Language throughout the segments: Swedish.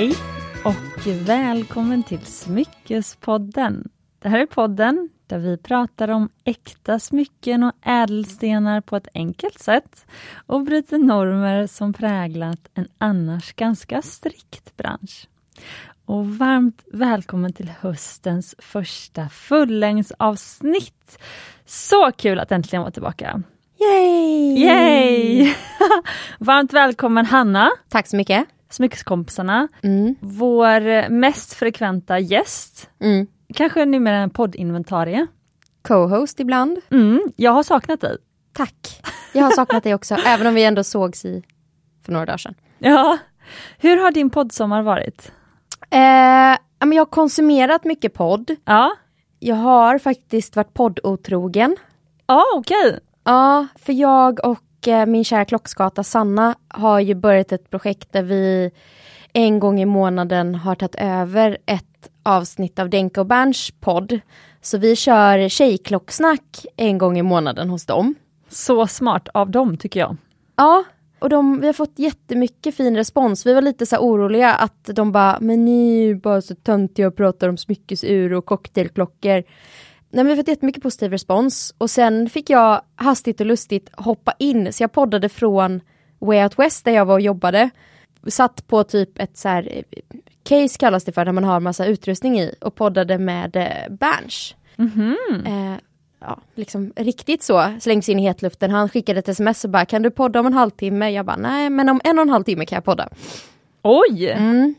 Hej och välkommen till Smyckespodden. Det här är podden där vi pratar om äkta smycken och ädelstenar på ett enkelt sätt och bryter normer som präglat en annars ganska strikt bransch. Och varmt välkommen till höstens första fullängdsavsnitt. Så kul att äntligen vara tillbaka! Yay! Yay! varmt välkommen Hanna! Tack så mycket! Smyckeskompisarna, Mm. vår mest frekventa gäst, Mm. kanske numera en poddinventarie. Co-host ibland. Mm, jag har saknat dig. Tack! Jag har saknat dig också, även om vi ändå sågs i för några dagar sedan. Ja. Hur har din poddsommar varit? Eh, jag har konsumerat mycket podd. Ja, Jag har faktiskt varit poddotrogen. ja okej. Ja, för jag och eh, min kära klockskata Sanna har ju börjat ett projekt där vi en gång i månaden har tagit över ett avsnitt av Denka och Berns podd. Så vi kör tjejklocksnack en gång i månaden hos dem. Så smart av dem tycker jag. Ja, och de, vi har fått jättemycket fin respons. Vi var lite så oroliga att de bara, men ni är ju bara så töntiga och pratar om smyckesur och cocktailklockor. Nej, men vi har fått jättemycket positiv respons och sen fick jag hastigt och lustigt hoppa in, så jag poddade från Way Out West där jag var och jobbade. Satt på typ ett så här case kallas det för, där man har massa utrustning i och poddade med eh, Berns. Eh, ja, liksom riktigt så, slängs in i hetluften. Han skickade ett sms och bara, kan du podda om en halvtimme? Jag bara, nej men om en och en halv timme kan jag podda. Oj! Mm.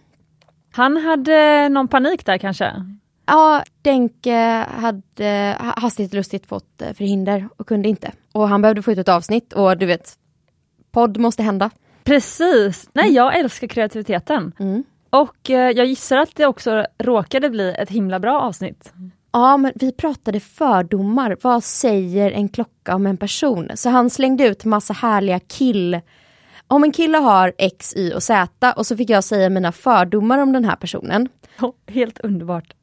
Han hade någon panik där kanske? Ja, Denke hade ha- hastigt lustigt fått eh, förhinder och kunde inte. Och han behövde få ut ett avsnitt och du vet, podd måste hända. Precis! Nej, jag älskar kreativiteten. Mm. Och eh, jag gissar att det också råkade bli ett himla bra avsnitt. Ja, men vi pratade fördomar. Vad säger en klocka om en person? Så han slängde ut massa härliga kill... Om en kille har X, Y och Z och så fick jag säga mina fördomar om den här personen. Helt underbart.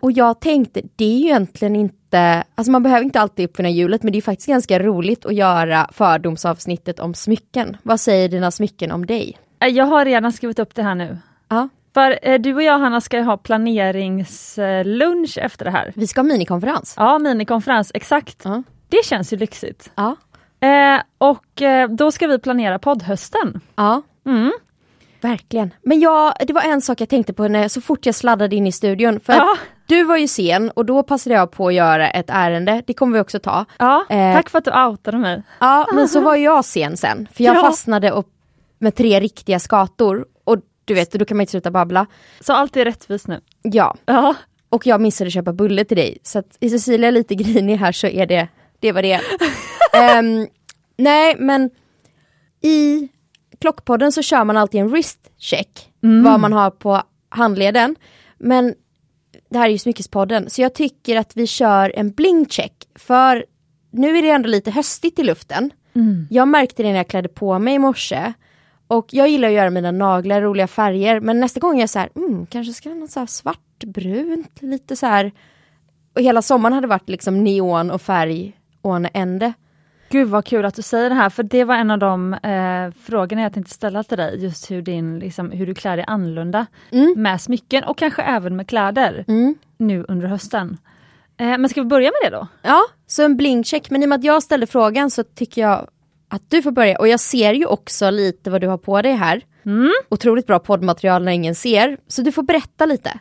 Och jag tänkte, det är ju egentligen inte, alltså man behöver inte alltid uppfinna hjulet, men det är faktiskt ganska roligt att göra fördomsavsnittet om smycken. Vad säger dina smycken om dig? Eh, Jag har redan skrivit upp det här nu. Ja, För eh, du och jag Hanna ska ha planeringslunch efter det här. vi ska ha minikonferens. Ja, minikonferens, exakt. Ja. Det känns ju lyxigt. Ja. Eh, och eh, då ska vi planera poddhösten. Ja, Mm. verkligen. Men jag, det var en sak jag tänkte på när, så fort jag sladdade in i studion. För Ja. Du var ju sen och då passade jag på att göra ett ärende, det kommer vi också ta. Ja, Eh. tack för att du outade mig. Ja, men så var jag sen sen. För jag Ja. fastnade upp med tre riktiga skator. Och du vet, då kan man inte sluta babbla. Så allt är rättvist nu. Ja, Ja. Och jag missade köpa bulle till dig. Så att är Cecilia lite grinig här så är det det var det. Ehm, nej men i Klockpodden så kör man alltid en wrist check. Vad man har på handleden. Men det här är ju Smyckespodden så jag tycker att vi kör en bling check. För nu är det ändå lite höstigt i luften. Jag märkte det när jag klädde på mig i morse. Och jag gillar att göra mina naglar roliga färger men nästa gång är jag så här, mm, kanske ska jag ha så här svartbrunt, lite så här. Och hela sommaren hade varit liksom neon och färg och en ände. Gud vad kul att du säger det här, för det var en av de eh, frågorna jag tänkte ställa till dig, just hur, din, liksom, hur du klär dig annorlunda med smycken och kanske även med kläder nu under hösten. Eh, men ska vi börja med det då? Ja, så en blinkcheck. Men i och med att jag ställde frågan så tycker jag att du får börja. Och jag ser ju också lite vad du har på dig här. Otroligt bra poddmaterial när ingen ser. Så du får berätta lite.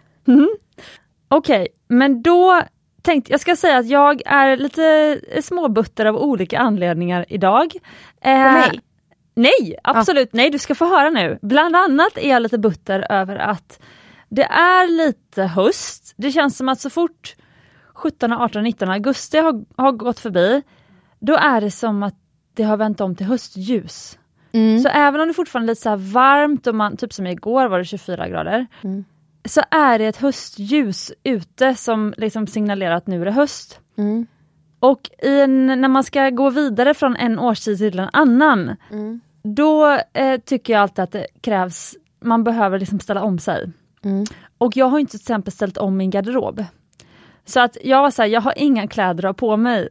Okej, men då tänkte jag ska säga att jag är lite småbutter av olika anledningar idag. På Eh, mig? Nej, absolut nej, du ska få höra nu. Bland annat är jag lite butter över att det är lite höst. Det känns som att så fort 17, 18, 19 augusti har, har gått förbi, då är det som att det har vänt om till höstljus. Så även om det fortfarande är lite så varmt och man, typ som igår var det 24 grader, så är det ett höstljus ute som liksom signalerar att nu är det höst. Och i en, när man ska gå vidare från en årstid till en annan, då eh, tycker jag alltid att det krävs, man behöver liksom ställa om sig. Och jag har inte till exempel ställt om min garderob. Så att jag var såhär, jag har inga kläder att ha på mig.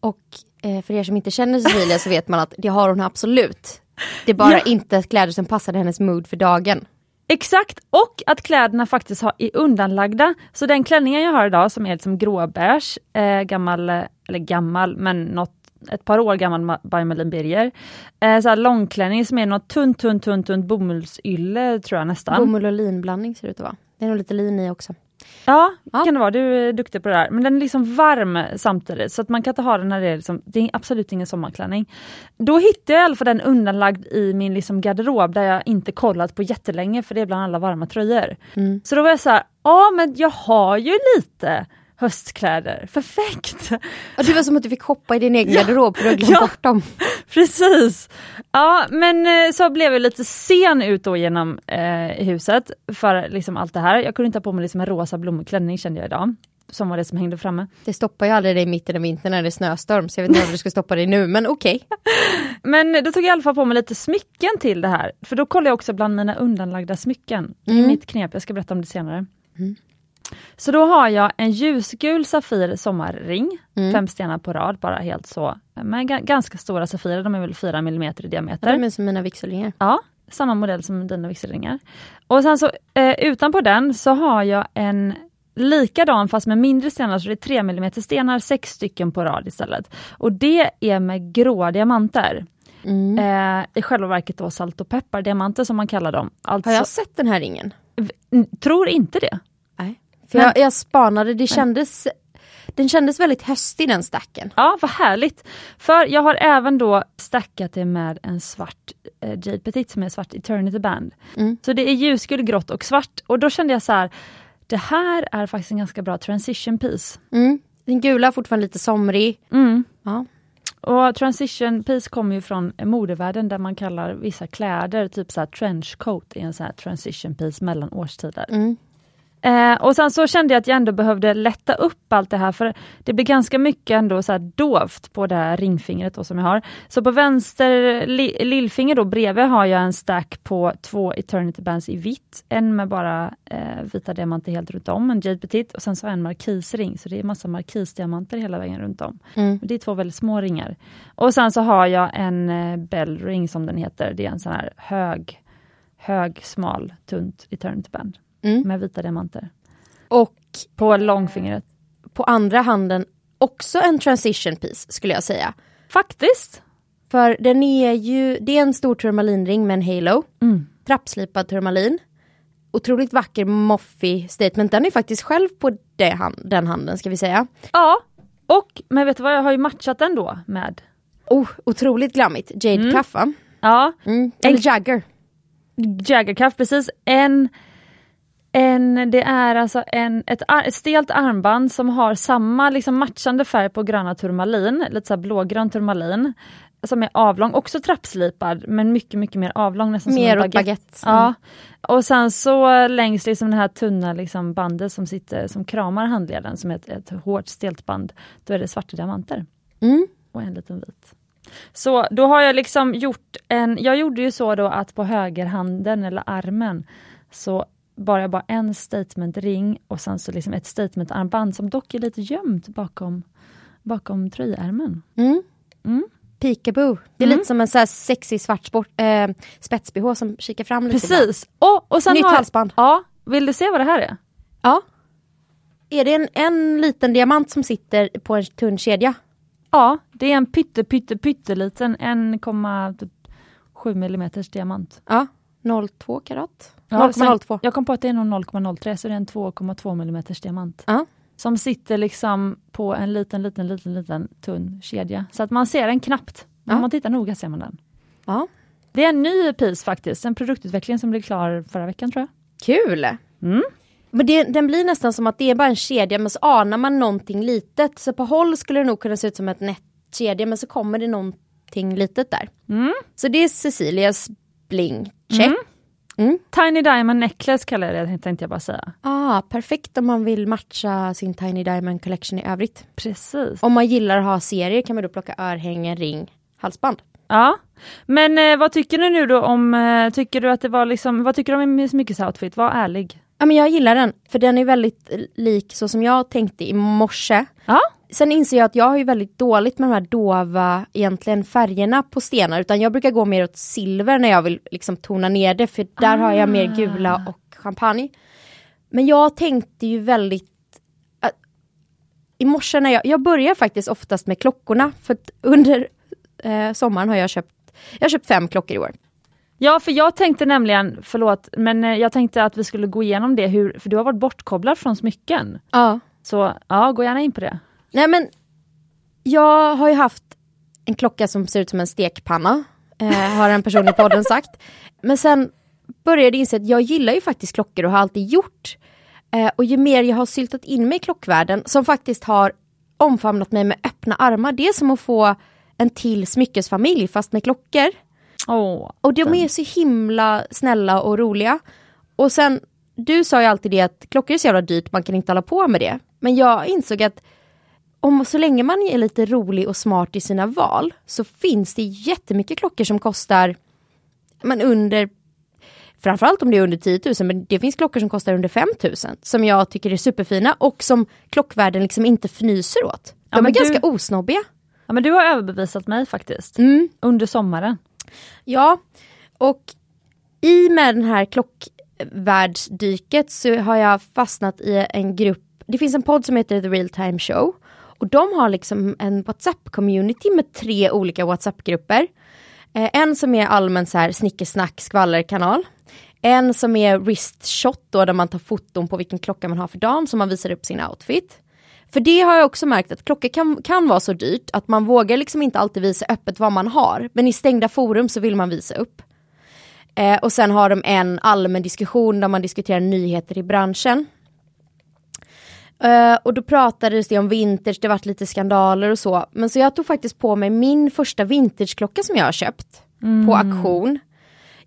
Och eh, för er som inte känner Cecilia så vet man att det har hon absolut. Det är bara Ja. inte kläder som passade hennes mood för dagen. Exakt, och att kläderna faktiskt har, är undanlagda. Så den klänningen jag har idag som är liksom gråbeige, eh, gammal, eller gammal, men något ett par år gammal by Malin Birger. Eh, så här långklänning som är något tunt, tunt, tunt, tunt bomullsylle tror jag nästan. Bomull och linblandning ser det ut att vara. Det är nog lite lin i också. Ja, ja, kan det vara. Du är duktig på det där. Men den är liksom varm samtidigt så att man kan inte ha den när det är, liksom, det är absolut ingen sommarklänning. Då hittade jag i alla fall den undanlagd i min liksom garderob där jag inte kollat på jättelänge för det är bland alla varma tröjor. Mm. Så då var jag så här, ja men jag har ju lite höstkläder. Perfekt! Och det var som att du fick hoppa i din egen ja, garderob för du glömt ja, bort dem. Precis! Ja men eh, så blev jag lite sen ut då genom eh, huset för liksom allt det här. Jag kunde inte ha på mig liksom en rosa blommig klänning kände jag idag. Som var det som hängde framme. Det stoppar ju aldrig dig mitt i vintern när det är snöstorm så jag vet inte om du ska stoppa dig nu men okej. Okay. men då tog jag i alla fall på mig lite smycken till det här. För då kollade jag också bland mina undanlagda smycken. Det är mm. mitt knep, jag ska berätta om det senare. Mm. Så då har jag en ljusgul Safir sommarring, mm. fem stenar på rad, bara helt så, med ganska stora Safirer, de är väl 4 mm i diameter. de är som mina vigselringar. Ja, samma modell som dina vigselringar. Och sen så eh, utanpå den så har jag en likadan fast med mindre stenar, så det är 3 mm stenar, sex stycken på rad istället. Och det är med gråa diamanter. Mm. Eh, I själva verket då salt och peppardiamanter som man kallar dem. Alltså, har jag sett den här ringen? Tror inte det. För jag, jag spanade, det kändes den kändes väldigt höstig den stacken. Ja, vad härligt! För jag har även då stackat det med en svart eh, Jade Petit som är svart Eternity Band. Mm. Så det är ljusgul, grått och svart och då kände jag så här, det här är faktiskt en ganska bra transition piece. Mm. Den gula är fortfarande lite somrig. Mm. Ja. Och transition piece kommer ju från modevärlden där man kallar vissa kläder, typ så här trenchcoat, är en så här transition piece mellan årstider. Mm. Eh, och sen så kände jag att jag ändå behövde lätta upp allt det här för det blir ganska mycket ändå så här dovt på det här ringfingret då som jag har. Så på vänster li, lillfinger då bredvid har jag en stack på två Eternity Bands i vitt. En med bara eh, vita diamanter helt runt om, en Jade Petit och sen så en markisring så det är massa markisdiamanter hela vägen runt om. Mm. Det är två väldigt små ringar. Och sen så har jag en eh, Bell ring som den heter, det är en sån här hög, hög, smal, tunt Eternity Band mm. med vita diamanter. Och på långfingret. På andra handen också en transition piece skulle jag säga. Faktiskt. För den är ju, det är en stor turmalinring med en halo. Mm. Trappslipad turmalin. Otroligt vacker moffig statement. Den är faktiskt själv på hand, den handen ska vi säga. Ja, och men vet du vad jag har ju matchat den då med? Oh, otroligt glammigt. Jade mm. Cuff va? Ja. Mm. Eller Jagger. Jagger Cuff, precis. En en, det är alltså en, ett, ett stelt armband som har samma liksom matchande färg på gröna turmalin, lite så blågrön turmalin. Som är avlång, också trappslipad men mycket mycket mer avlång. Nästan mer som en baguette. baguette. Ja. Och sen så längs liksom det här tunna liksom bandet som, sitter, som kramar handleden som är ett, ett hårt stelt band, då är det svarta diamanter. Mm. Och en liten vit. Så då har jag liksom gjort en, jag gjorde ju så då att på högerhanden eller armen så bar jag bara en statementring och sen så liksom ett statementarmband som dock är lite gömt bakom, bakom tröjärmen. Mm. Mm. Peekaboo. Det är mm. lite som en så här sexig svart sport, äh, spets-bh som kikar fram lite. Precis. Och, och sen Nytt har, halsband. Ja, vill du se vad det här är? Ja. Är det en, en liten diamant som sitter på en tunn kedja? Ja, det är en pytte pytte pytteliten 1,7 mm diamant. Ja, 0,2 karat. 0,02. Jag kom på att det är nog 0,03 så det är en 2,2 mm diamant. Uh. Som sitter liksom på en liten, liten, liten, liten tunn kedja. Så att man ser den knappt. Men om man tittar noga ser man den. Uh. Det är en ny piece faktiskt, en produktutveckling som blev klar förra veckan tror jag. Kul! Mm. Men det, den blir nästan som att det är bara en kedja men så anar man någonting litet. Så på håll skulle det nog kunna se ut som ett nätkedja men så kommer det någonting litet där. Mm. Så det är Cecilias bling check. Mm. Mm. Tiny Diamond Necklace kallar jag det, tänkte jag bara säga. Ah, perfekt om man vill matcha sin Tiny Diamond Collection i övrigt. Precis. Om man gillar att ha serier kan man då plocka örhängen, ring, halsband. Ja, men eh, vad tycker du nu då om, eh, tycker du att det var liksom, vad tycker du om Miss Myckes outfit? Var ärlig. Ja men jag gillar den, för den är väldigt lik så som jag tänkte i morse. Ja. sen inser jag att jag har ju väldigt dåligt med de här dova egentligen färgerna på stenar utan jag brukar gå mer åt silver när jag vill liksom tona ner det för där har jag mer gula och champagne. Men jag tänkte ju väldigt äh, i morse när jag, jag börjar faktiskt oftast med klockorna för under eh, sommaren har jag köpt, jag har köpt fem klockor i år. Ja, för jag tänkte nämligen, förlåt, men eh, jag tänkte att vi skulle gå igenom det, hur, för du har varit bortkopplad från smycken. Ja. Så ja, gå gärna in på det. Nej men, jag har ju haft en klocka som ser ut som en stekpanna, eh, har en person i podden sagt. Men sen började jag inse att jag gillar ju faktiskt klockor och har alltid gjort. Eh, och ju mer jag har syltat in mig i klockvärlden, som faktiskt har omfamnat mig med öppna armar, det är som att få en till smyckesfamilj fast med klockor. Åh, Och de är så himla snälla och roliga. Och sen, du sa ju alltid det att klockor är så jävla dyrt, man kan inte hålla på med det. Men jag insåg att om så länge man är lite rolig och smart i sina val så finns det jättemycket klockor som kostar men under Framförallt om det är under 10 000 men det finns klockor som kostar under 5 000 som jag tycker är superfina och som klockvärlden liksom inte fnyser åt. De Ja, är du- ganska osnobbiga. Ja men du har överbevisat mig faktiskt. Mm. Under sommaren. Ja, och i med den här klockvärldsdyket så har jag fastnat i en grupp, det finns en podd som heter The Real Time Show och de har liksom en WhatsApp-community med tre olika WhatsApp-grupper. Eh, en som är allmän så här snickesnack skvallerkanal. En som är wrist shot då där man tar foton på vilken klocka man har för dagen som man visar upp sin outfit. För det har jag också märkt att klockor kan, kan vara så dyrt att man vågar liksom inte alltid visa öppet vad man har. Men i stängda forum så vill man visa upp. Eh, och sen har de en allmän diskussion där man diskuterar nyheter i branschen. Eh, och då pratades det om vintage, det varit lite skandaler och så. Men så jag tog faktiskt på mig min första vintageklocka som jag har köpt på auktion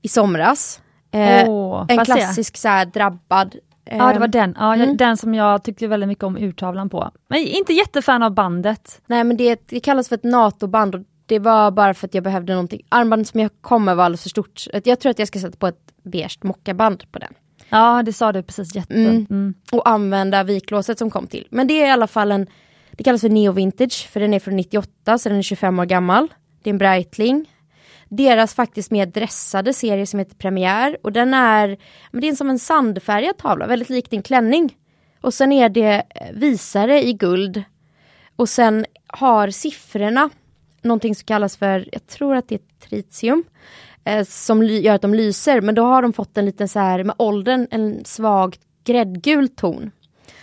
i somras. Eh, Åh, en jag klassisk så här drabbad. Ja det eh, var den, ja, mm. den som jag tyckte väldigt mycket om urtavlan på. Men inte jättefan av bandet. Nej men det, det kallas för ett NATO-band och det var bara för att jag behövde någonting. Armbandet som jag kom med var alldeles för stort. Jag tror att jag ska sätta på ett beige mockaband på den. Ja det sa du precis jättefint. Mm. Mm. Och använda viklåset som kom till. Men det är i alla fall en, det kallas för Neo Vintage för den är från 98 så den är 25 år gammal. Det är en Breitling. Deras faktiskt mer dressade serie som heter Premiär och den är, men det är som en sandfärgad tavla, väldigt lik din klänning. Och sen är det eh, visare i guld. Och sen har siffrorna någonting som kallas för, jag tror att det är tritium, eh, som gör att de lyser. Men då har de fått en liten så här med åldern en svag gräddgul ton.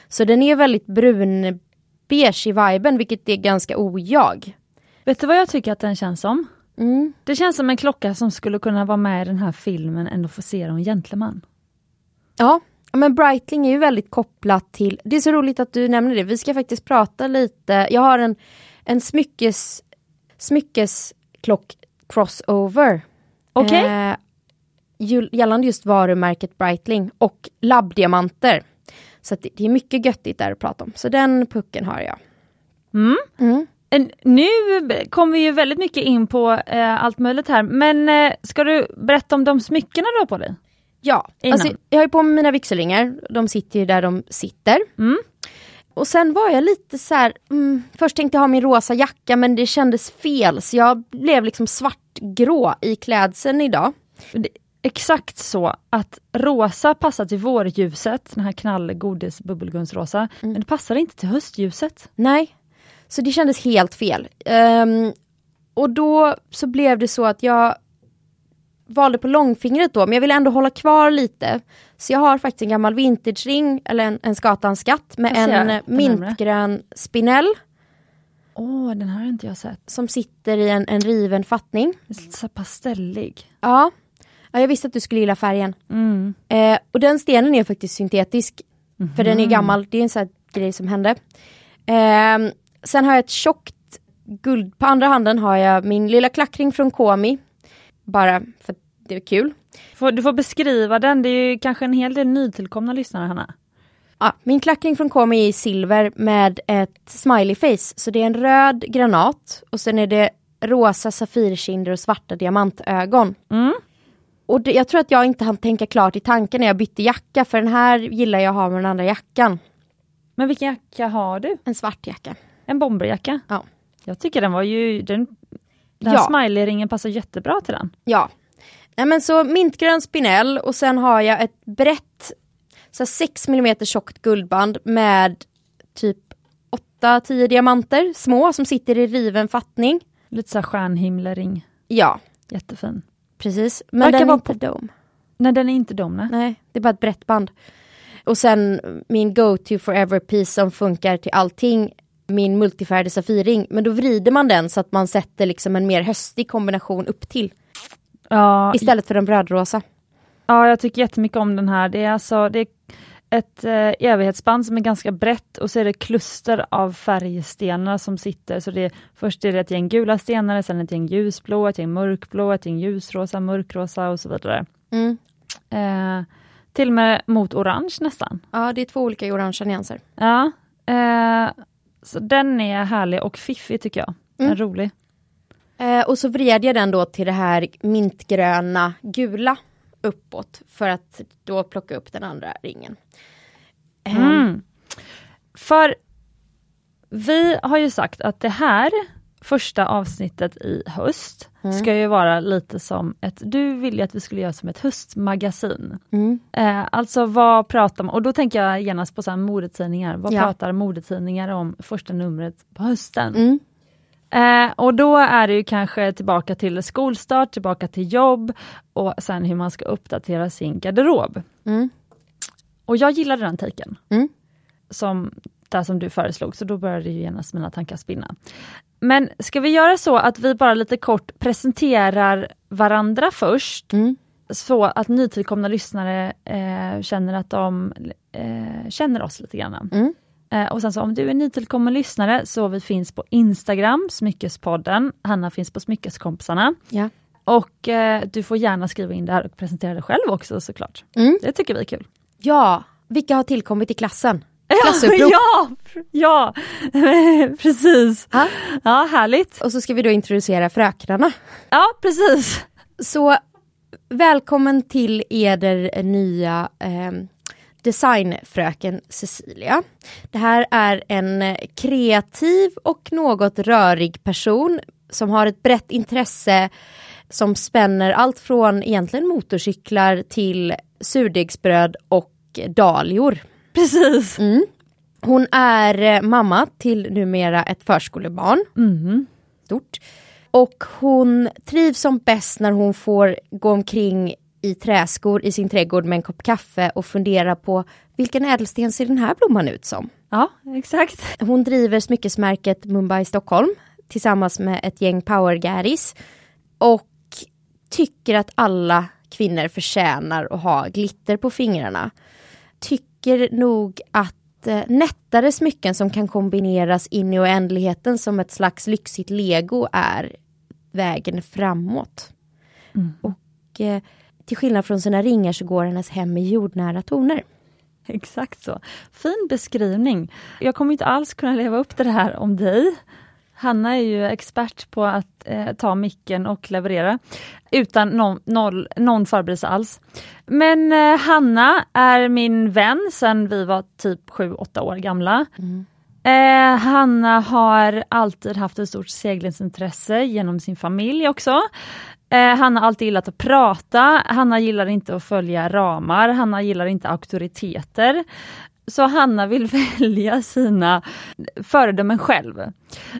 Så den är väldigt brun beige i viben, vilket är ganska ojag. Vet du vad jag tycker att den känns som? Mm. Det känns som en klocka som skulle kunna vara med i den här filmen Ändå får se en gentleman. Ja, men Breitling är ju väldigt kopplat till, det är så roligt att du nämner det, vi ska faktiskt prata lite, jag har en, en smyckes, smyckesklock crossover. Okej. Eh, ju- gällande just varumärket Breitling och labbdiamanter. Så det, det är mycket göttigt där att prata om, så den pucken har jag. Mm. Mm. Nu kommer vi ju väldigt mycket in på eh, allt möjligt här, men eh, ska du berätta om de smyckena du har på dig? Ja, alltså, jag har ju på mig mina vigselringar, de sitter ju där de sitter. Mm. Och sen var jag lite så här, mm, först tänkte jag ha min rosa jacka men det kändes fel så jag blev liksom svartgrå i klädseln idag. Exakt så att rosa passar till vårljuset, den här knallgodis bubbelgumsrosa, men det passar inte till höstljuset. Nej, så det kändes helt fel. Ehm, och då så blev det så att jag valde på långfingret då, men jag ville ändå hålla kvar lite. Så jag har faktiskt en gammal vintage-ring, eller en, en Skatans skatt med en mintgrön spinell Åh, den här har inte jag sett. som sitter i en, en riven fattning. Lite så pastellig. Ja. ja, jag visste att du skulle gilla färgen. Mm. Eh, och den stenen är faktiskt syntetisk. För den är gammal, det är en sån grej som hände. Eh, sen har jag ett tjockt guld, på andra handen har jag min lilla klackring från Komi. Bara för att det är kul. Du får beskriva den, det är ju kanske en hel del nytillkomna lyssnare Hanna. Ja, min klackring från Komi är i silver med ett smiley face. Så det är en röd granat och sen är det rosa safirkinder och svarta diamantögon. Mm. Och det, jag tror att jag inte hann tänka klart i tanken när jag bytte jacka för den här gillar jag att ha med den andra jackan. Men vilken jacka har du? En svart jacka. En bomberjacka. Ja. Jag tycker den var ju, den, den här Ja. smiley-ringen passar jättebra till den. Ja. Nej men så mintgrön spinell och sen har jag ett brett så här 6 mm tjockt guldband med typ 8-10 diamanter, små som sitter i riven fattning. Lite såhär stjärnhimlering. Ja, Jättefin. precis. Men Verkar den är inte dom. Nej den är inte dom nej. Nej, det är bara ett brett band. Och sen min go-to forever piece som funkar till allting, min multifärdig Safirring. Men då vrider man den så att man sätter liksom en mer höstig kombination upp till Ja, istället för den brödrosa. ja, jag tycker jättemycket om den här. Det är alltså det är ett eh, evighetsband som är ganska brett och så är det kluster av färgstenar som sitter. Så det är, först är det ett gäng gula stenar, sen ett gäng ljusblå, ett gäng mörkblå, ett gäng ljusrosa, mörkrosa och så vidare. Mm. Eh, till och med mot orange nästan. Ja, det är två olika orangea nyanser. Ja, eh, så den är härlig och fiffig tycker jag. Den är Mm. rolig. Eh, och så vred jag den då till det här mintgröna gula uppåt för att då plocka upp den andra ringen. Eh, Mm. För vi har ju sagt att det här första avsnittet i höst ska ju vara lite som ett, du ville att vi skulle göra som ett höstmagasin. Mm. Eh, alltså vad pratar man, och då tänker jag genast på så här modetidningar, vad Ja. pratar modetidningar om första numret på hösten? Mm. Eh, och då är det ju kanske tillbaka till skolstart, tillbaka till jobb och sen hur man ska uppdatera sin garderob. Mm. Och jag gillade den taken. Mm. Som, där som du föreslog, så då började ju genast mina tankar spinna. Men ska vi göra så att vi bara lite kort presenterar varandra först, Mm. så att nytillkomna lyssnare eh, känner att de eh, känner oss lite grann. Mm. Eh, och sen så om du är nytillkommen lyssnare så vi finns på Instagram, Smyckespodden, Hanna finns på Smyckeskompisarna. Ja. Och eh, du får gärna skriva in det här och presentera dig själv också såklart. Mm. Det tycker vi är kul. ja, vilka har tillkommit i klassen? Klassupprop. ja, ja, precis. Ja. Ja, härligt. Och så ska vi då introducera fröknarna. Ja, precis. Så välkommen till eder nya eh, designfröken Cecilia. Det här är en kreativ och något rörig person som har ett brett intresse som spänner allt från egentligen motorcyklar till surdegsbröd och dahlior. Precis. Mm. Hon är eh, mamma till numera ett förskolebarn. Mm. Stort. Och hon trivs som bäst när hon får gå omkring i träskor i sin trädgård med en kopp kaffe och fundera på vilken ädelsten ser den här blomman ut som? Ja, exakt. Hon driver smyckesmärket Mumbai Stockholm tillsammans med ett gäng powergaris och tycker att alla kvinnor förtjänar att ha glitter på fingrarna. Tycker nog att eh, nättare smycken som kan kombineras in i oändligheten som ett slags lyxigt lego är vägen framåt. Och eh, till skillnad från sina ringar så går hennes hem i jordnära toner. Exakt så. Fin beskrivning. Jag kommer inte alls kunna leva upp till det här om dig. Hanna är ju expert på att eh, ta micken och leverera utan någon, noll, någon förberedelse alls. Men eh, Hanna är min vän sedan vi var typ 7-8 år gamla. Eh, Hanna har alltid haft ett stort seglingsintresse genom sin familj också. Eh, Hanna har alltid gillat att prata, Hanna gillar inte att följa ramar, Hanna gillar inte auktoriteter. Så Hanna vill välja sina föredömen själv.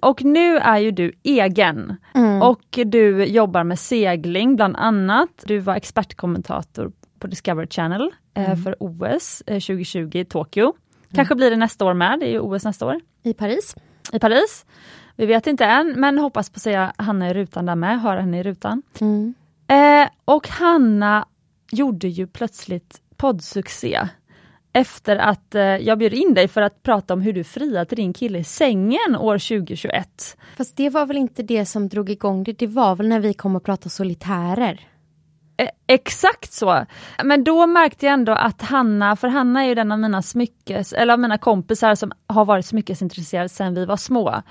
Och nu är ju du egen och du jobbar med segling bland annat. Du var expertkommentator på Discovery Channel eh, för OS eh, 2020 i Tokyo. Kanske blir det nästa år med, det är ju OS nästa år I Paris. i Paris. Vi vet inte än, men hoppas på att se Hanna i rutan där med, höra henne i rutan. Mm. Eh, och Hanna gjorde ju plötsligt poddsuccé efter att eh, jag bjöd in dig för att prata om hur du friade till din kille i sängen år 2021. Fast det var väl inte det som drog igång det, det var väl när vi kom och pratade solitärer. Eh, exakt så. Men då märkte jag ändå att Hanna, för Hanna är ju den av mina smyckes, eller av mina kompisar som har varit smyckesintresserad sedan vi var små.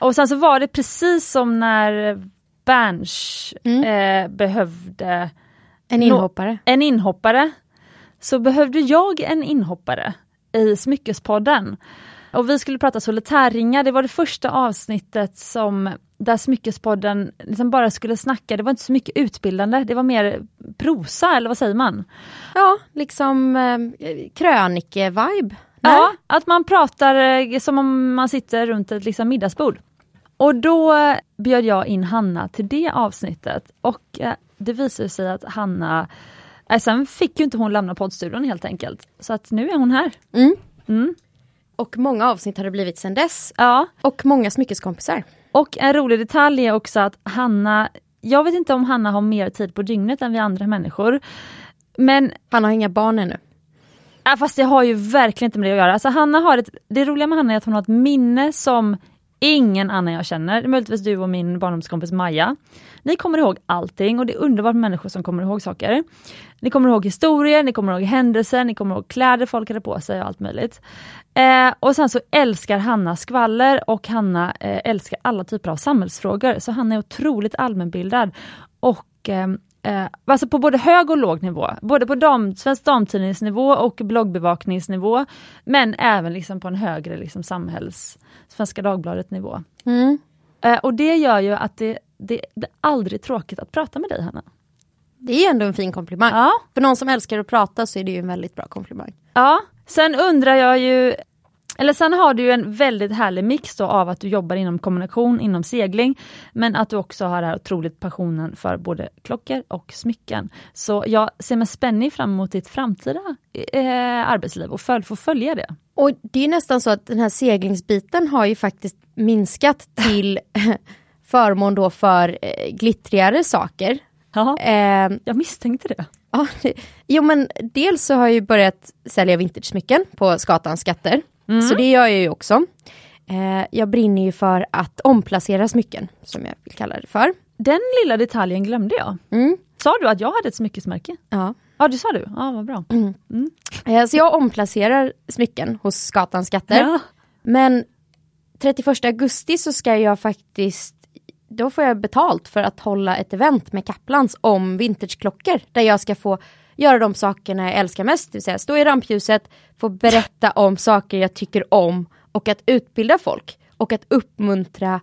Och sen så var det precis som när Berns eh, behövde En inhoppare. en inhoppare, så behövde jag en inhoppare i Smyckespodden. Och vi skulle prata solitärringar, det var det första avsnittet som där Smyckespodden liksom bara skulle snacka, det var inte så mycket utbildande, det var mer prosa eller vad säger man? Ja, liksom eh, krönike-vibe. Ja, att man pratar eh, som om man sitter runt ett liksom, middagsbord. Och då bjöd jag in Hanna till det avsnittet och eh, det visade sig att Hanna, eh, sen fick ju inte hon lämna poddstudion helt enkelt. Så att nu är hon här. Mm. Mm. Och många avsnitt har det blivit sedan dess. Ja, Och många smyckeskompisar. och en rolig detalj är också att Hanna, jag vet inte om Hanna har mer tid på dygnet än vi andra människor. Men Han har inga barn ännu. Ja, fast det har ju verkligen inte med det att göra. Alltså Hanna har ett, det roliga med Hanna är att hon har ett minne som ingen annan jag känner. Möjligtvis du och min barndomskompis Maja. Ni kommer ihåg allting och det är underbart med människor som kommer ihåg saker. Ni kommer ihåg historier, ni kommer ihåg händelser, ni kommer ihåg kläder folk hade på sig och allt möjligt. Eh, och sen så älskar Hanna skvaller och Hanna eh, älskar alla typer av samhällsfrågor. Så Hanna är otroligt allmänbildad. Och eh, Eh, alltså på både hög och låg nivå, både på dam, Svensk Damtidningsnivå och bloggbevakningsnivå, men även liksom på en högre liksom samhälls, Svenska Dagbladet nivå. Mm. Eh, och det gör ju att det, det, det är aldrig tråkigt att prata med dig Hanna. Det är ändå en fin komplimang. Ja. För någon som älskar att prata så är det ju en väldigt bra komplimang. Ja, sen undrar jag ju eller sen har du ju en väldigt härlig mix då av att du jobbar inom kommunikation, inom segling, men att du också har den här otroligt passionen för både klockor och smycken. Så jag ser med spänning fram emot ditt framtida eh, arbetsliv och följ, få följa det. Och det är nästan så att den här seglingsbiten har ju faktiskt minskat till förmån då för eh, glittrigare saker. Ja, Eh, jag misstänkte det. ja, det, jo men dels så har jag ju börjat sälja vintage-smycken på Skatans skatter. Så det gör jag ju också. Eh, jag brinner ju för att omplacera smycken, som jag vill kalla det för. Den lilla detaljen glömde jag. Mm. Sa du att jag hade ett smyckesmärke? Ja. Ja, det sa du. Ja, vad bra. Eh, så jag omplacerar smycken hos Skatans skatter. Ja. Men 31 augusti så ska jag faktiskt, då får jag betalt för att hålla ett event med Kaplans om vintageklockor. Där jag ska få göra de sakerna jag älskar mest, det vill säga stå i rampljuset, få berätta om saker jag tycker om och att utbilda folk. Och att uppmuntra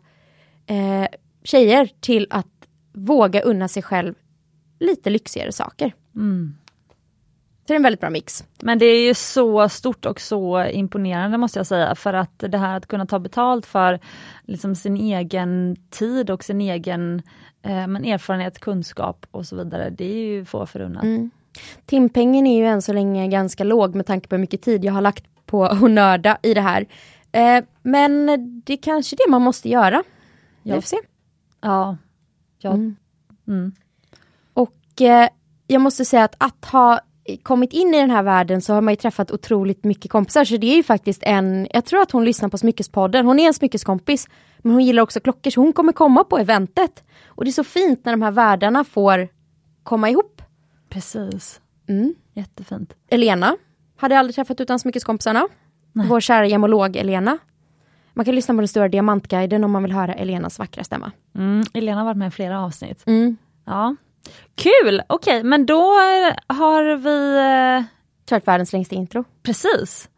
eh, tjejer till att våga unna sig själv lite lyxigare saker. Mm. Så det är en väldigt bra mix. Men det är ju så stort och så imponerande måste jag säga, för att det här att kunna ta betalt för liksom sin egen tid och sin egen eh, men erfarenhet, kunskap och så vidare, det är ju få förunnat. Mm. Timpengen är ju än så länge ganska låg med tanke på hur mycket tid jag har lagt på att nörda i det här. Eh, men det är kanske det man måste göra. Ja. Vi får se. Ja. ja. Mm. Mm. Och eh, jag måste säga att att ha kommit in i den här världen så har man ju träffat otroligt mycket kompisar. Så det är ju faktiskt en, jag tror att hon lyssnar på Smyckespodden, hon är en smyckeskompis. Men hon gillar också klockor så hon kommer komma på eventet. Och det är så fint när de här världarna får komma ihop. Precis. Mm. Jättefint. Elena hade jag aldrig träffat utan smyckeskompisarna. Nej. Vår kära gemolog Elena. Man kan lyssna på den stora diamantguiden om man vill höra Elenas vackra stämma. Mm. Elena har varit med i flera avsnitt. Mm. Ja. Kul! Okej, men då har vi eh, Kört världens längsta intro. precis.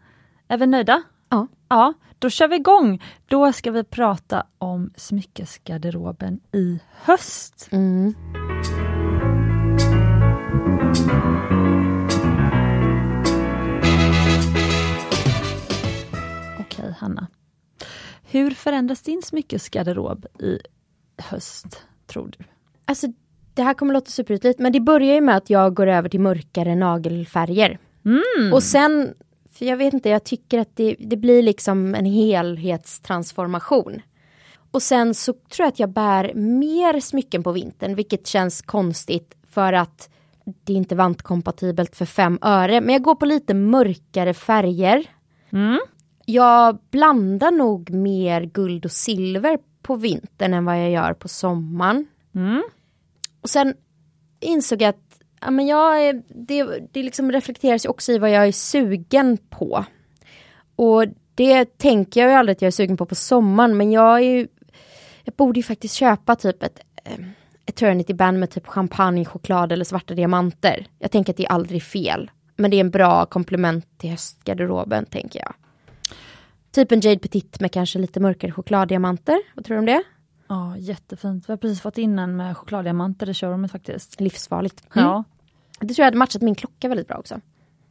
Är vi nöjda? Ja. Ja, då kör vi igång. Då ska vi prata om smyckesgarderoben i höst. Mm. Okej, Hanna. Hur förändras din smyckesgarderob i höst, tror du? Alltså det här kommer låta superytligt men det börjar ju med att jag går över till mörkare nagelfärger. Mm. Och sen, för jag vet inte, jag tycker att det, det blir liksom en helhetstransformation. Och sen så tror jag att jag bär mer smycken på vintern vilket känns konstigt för att det är inte vantkompatibelt för fem öre. Men jag går på lite mörkare färger. Mm. Jag blandar nog mer guld och silver på vintern än vad jag gör på sommaren. Mm. Och sen insåg jag att ja, men jag det, det liksom reflekteras också i vad jag är sugen på. Och det tänker jag ju aldrig att jag är sugen på på sommaren men jag är ju, jag borde ju faktiskt köpa typ ett eh, Eternity Band med typ champagne, choklad eller svarta diamanter. Jag tänker att det är aldrig fel. Men det är en bra komplement till höstgarderoben tänker jag. Typ en Jade Petit med kanske lite mörkare chokladdiamanter. Vad tror du om det? Ja, jättefint. Vi har precis fått in en med chokladdiamanter i showroomet faktiskt. Livsfarligt. Ja, Det tror jag hade matchat min klocka väldigt bra också.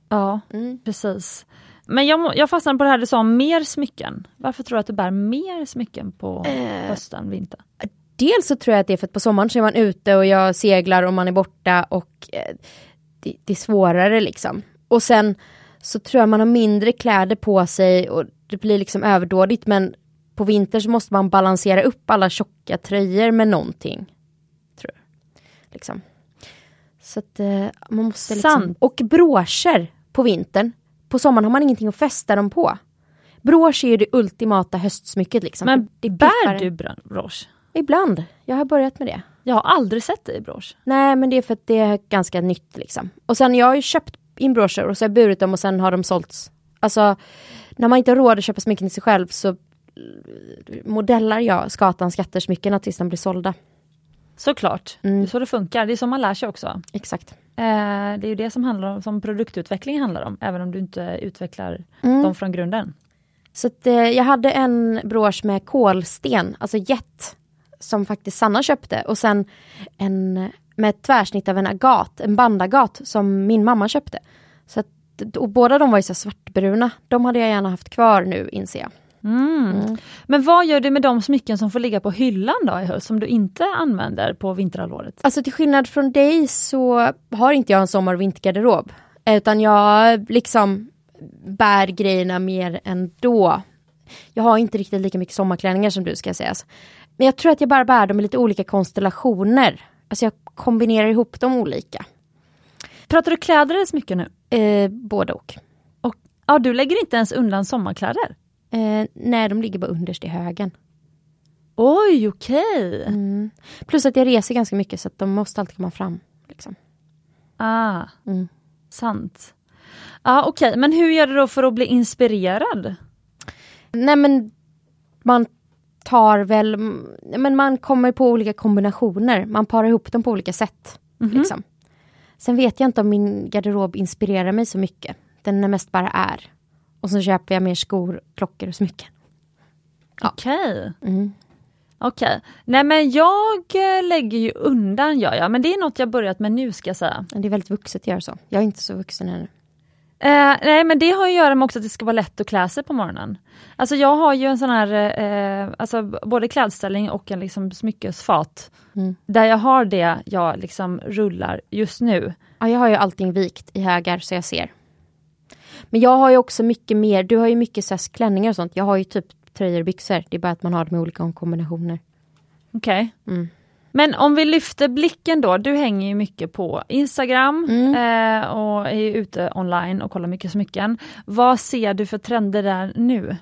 ja precis. Men jag, jag fastnade på det här du sa om mer smycken. Varför tror du att du bär mer smycken på hösten, vintern? Dels så tror jag att det är för att på sommaren så är man ute och jag seglar och man är borta och eh, det, det är svårare liksom. Och sen så tror jag man har mindre kläder på sig och det blir liksom överdådigt men på vintern så måste man balansera upp alla tjocka tröjor med någonting. Tror jag. Liksom. Så att eh, man måste liksom... Sant. Och broscher på vintern. På sommaren har man ingenting att fästa dem på. Brosch är ju det ultimata höstsmycket liksom. Men det bär du brosch? Ibland. Jag har börjat med det. Jag har aldrig sett dig i brosch. Nej men det är för att det är ganska nytt liksom. Och sen jag har ju köpt in broscher och så har jag burit dem och sen har de sålts. Alltså när man inte har råd att köpa smycken till sig själv så eh, modellar jag Skatan skatter-smyckena tills de blir sålda. Såklart, det är så det funkar. Det är så man lär sig också. Exakt. Eh, det är ju det som, handlar om, som produktutveckling handlar om, även om du inte utvecklar Mm. dem från grunden. Så att, eh, jag hade en brosch med kolsten, alltså jet, som faktiskt Sanna köpte och sen en med ett tvärsnitt av en agat, en bandagat som min mamma köpte. Så att, och båda de var ju så svartbruna, de hade jag gärna haft kvar nu inser jag. Mm. Men vad gör du med de smycken som får ligga på hyllan då i höst, som du inte använder på vinterhalvåret? Alltså till skillnad från dig så har inte jag en sommar och vintergarderob. Utan jag liksom bär grejerna mer ändå. Jag har inte riktigt lika mycket sommarklänningar som du ska sägas. Men jag tror att jag bara bär dem i lite olika konstellationer. Alltså jag kombinerar ihop dem olika. Pratar du kläder eller smycken nu? Eh, både och. Och, ja, du lägger inte ens undan sommarkläder? Eh, nej, de ligger bara underst i högen. Oj, okej. Mm. Plus att jag reser ganska mycket så att de måste alltid komma fram. Liksom. Ah, Mm. sant. Ja, okej, men hur gör du då för att bli inspirerad? Nej men man tar väl, men man kommer på olika kombinationer. Man parar ihop dem på olika sätt. Liksom. Sen vet jag inte om min garderob inspirerar mig så mycket. Den är mest bara är. Och så köper jag mer skor, klockor och smycken. Okej. Mm. Okej. Nej men jag eh, lägger ju undan gör jag, men det är något jag börjat med nu ska jag säga. Det är väldigt vuxet att göra så. Jag är inte så vuxen ännu. Eh, nej men det har att göra med också att det ska vara lätt att klä sig på morgonen. Alltså jag har ju en sån här, eh, alltså både klädställning och en liksom smyckesfat. Mm. Där jag har det jag liksom rullar just nu. Ja, jag har ju allting vikt i högar så jag ser. Men jag har ju också mycket mer, du har ju mycket så klänningar och sånt. Jag har ju typ tröjor och byxor. Det är bara att man har dem i olika kombinationer. Okej. Mm. Men om vi lyfter blicken då, du hänger ju mycket på Instagram Mm. eh, och är ute online och kollar mycket smycken. Vad ser du för trender där nu?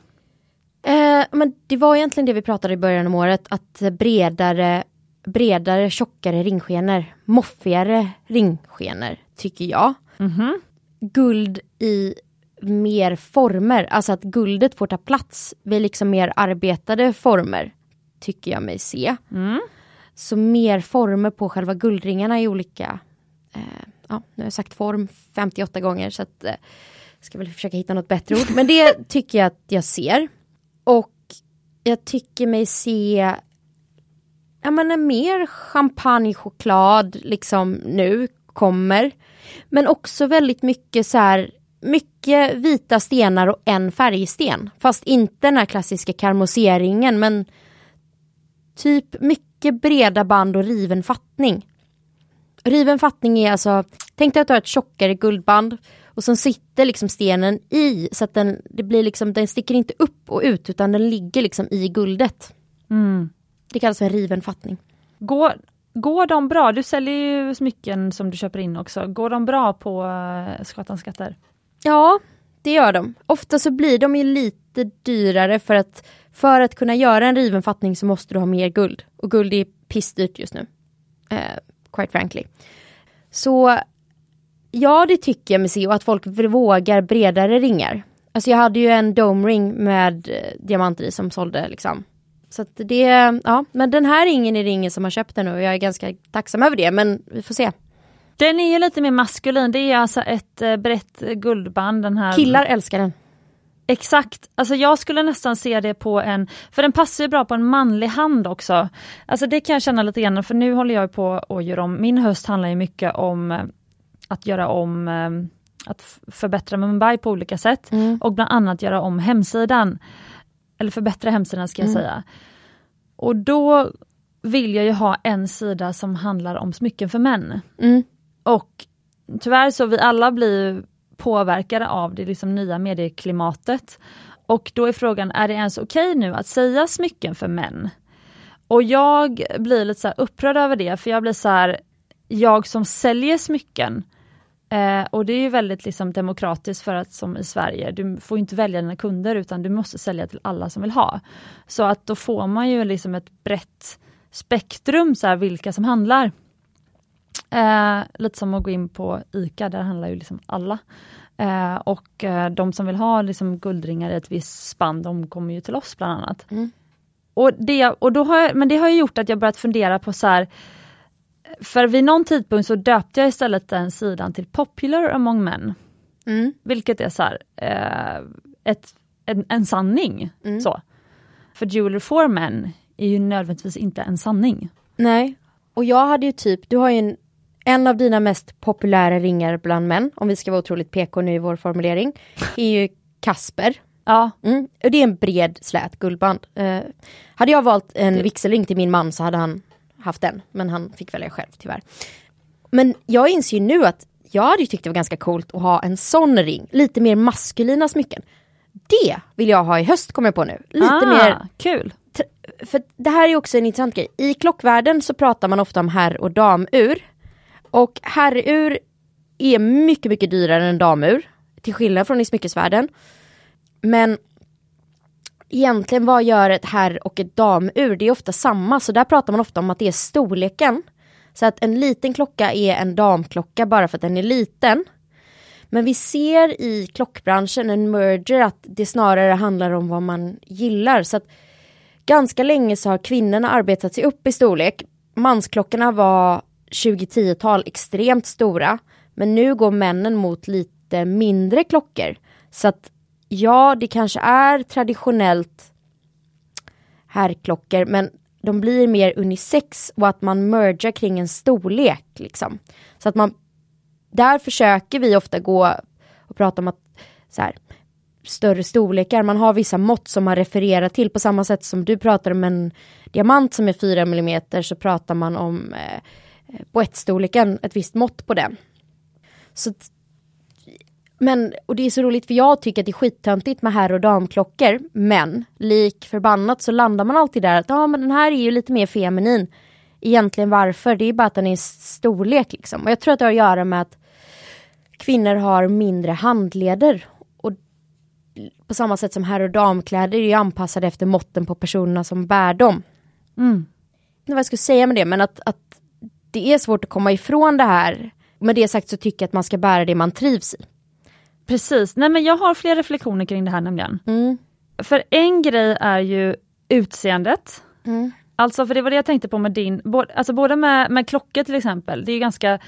Eh, men det var egentligen det vi pratade i början av året, att bredare, bredare, tjockare ringskenor, moffigare ringskenor, tycker jag. Mhm. Guld i mer former, alltså att guldet får ta plats vid liksom mer arbetade former, tycker jag mig se. Mm. Så mer former på själva guldringarna i olika, eh, ja, nu har jag sagt form 58 gånger så att eh, ska väl försöka hitta något bättre ord. Men det tycker jag att jag ser. Och jag tycker mig se ja, men en mer champagnechoklad liksom nu kommer. Men också väldigt mycket så här mycket vita stenar och en färgsten. Fast inte den här klassiska karmoseringen men typ mycket breda band och riven fattning. Riven fattning är alltså, tänk dig att du har ett tjockare guldband och sen sitter liksom stenen i så att den, det blir liksom, den sticker inte upp och ut utan den ligger liksom i guldet. Mm. Det kallas för en riven fattning. Går, går de bra? Du säljer ju smycken som du köper in också. Går de bra på uh, Skatans skatter? Ja, det gör de. Ofta så blir de ju lite dyrare för att för att kunna göra en riven fattning så måste du ha mer guld. Och guld är pissdyrt just nu. Eh, quite frankly. Så ja, det tycker jag mig se och att folk vågar bredare ringar. Alltså jag hade ju en dome ring med eh, diamanter i som sålde liksom. Så att det, ja, men den här ringen är ringen som har köpt den nu och jag är ganska tacksam över det, men vi får se. Den är ju lite mer maskulin, det är alltså ett eh, brett guldband den här. Killar älskar den. Exakt, alltså jag skulle nästan se det på en, för den passar ju bra på en manlig hand också. Alltså det kan jag känna lite grann, för nu håller jag på att göra om, min höst handlar ju mycket om eh, att göra om, eh, att förbättra Mumbai på olika sätt Mm. och bland annat göra om hemsidan. Eller förbättra hemsidan ska jag Mm. säga. Och då vill jag ju ha en sida som handlar om smycken för män. Mm. Och tyvärr så vi alla blir påverkade av det liksom nya medieklimatet. Och då är frågan, är det ens okej nu att säga smycken för män? Och jag blir lite så här upprörd över det, för jag blir så här, jag som säljer smycken, eh, och det är ju väldigt liksom demokratiskt för att som i Sverige, du får inte välja dina kunder utan du måste sälja till alla som vill ha. Så att då får man ju liksom ett brett spektrum, så här, vilka som handlar. Eh, lite som att gå in på ICA, där handlar ju liksom alla. Eh, och eh, de som vill ha liksom guldringar i ett visst spann, de kommer ju till oss bland annat. Mm. Och det, och då har jag, men det har ju gjort att jag börjat fundera på så här, för vid någon tidpunkt så döpte jag istället den sidan till Popular among men. Mm. Vilket är så här, eh, ett, en, en sanning. Mm. Så. För Jewelry for men är ju nödvändigtvis inte en sanning. Nej, och jag hade ju typ, du har ju en, en av dina mest populära ringar bland män, om vi ska vara otroligt PK nu i vår formulering, är ju Kasper. Ja, Mm. Och det är en bred slät guldband. Eh, hade jag valt en vigselring till min man så hade han haft den, men han fick välja själv tyvärr. Men jag inser ju nu att jag hade ju tyckt det var ganska coolt att ha en sån ring, lite mer maskulina smycken. Det vill jag ha i höst kommer jag på nu. Lite ah, mer kul. för det här är också en intressant grej. I klockvärlden så pratar man ofta om herr och damur. Och herrur är mycket, mycket dyrare än damur. Till skillnad från i smyckesvärlden. Men egentligen vad gör ett herr och ett damur? Det är ofta samma, så där pratar man ofta om att det är storleken. Så att en liten klocka är en damklocka bara för att den är liten. Men vi ser i klockbranschen en merger att det snarare handlar om vad man gillar. Så att ganska länge så har kvinnorna arbetat sig upp i storlek. Mansklockorna var 2010-tal extremt stora. Men nu går männen mot lite mindre klockor. Så att ja, det kanske är traditionellt herrklockor men de blir mer unisex och att man mergar kring en storlek liksom. Så att man, där försöker vi ofta gå och prata om att så här, större storlekar, man har vissa mått som man refererar till på samma sätt som du pratar om en diamant som är 4 mm så pratar man om eh, boettstorleken, ett visst mått på den. Så men, och det är så roligt för jag tycker att det är skittöntigt med herr och damklockor. Men lik förbannat så landar man alltid där att ja men den här är ju lite mer feminin. Egentligen varför? Det är bara att den är storlek liksom. Och jag tror att det har att göra med att kvinnor har mindre handleder. Och på samma sätt som herr och damkläder är ju anpassade efter måtten på personerna som bär dem. Mm. Jag vet inte vad jag skulle säga med det men att, att det är svårt att komma ifrån det här. Med det sagt så tycker jag att man ska bära det man trivs i. Precis, nej men jag har fler reflektioner kring det här nämligen. Mm. För en grej är ju utseendet. Mm. Alltså för det var det jag tänkte på med din, alltså både med, med klockor till exempel, det är ju ganska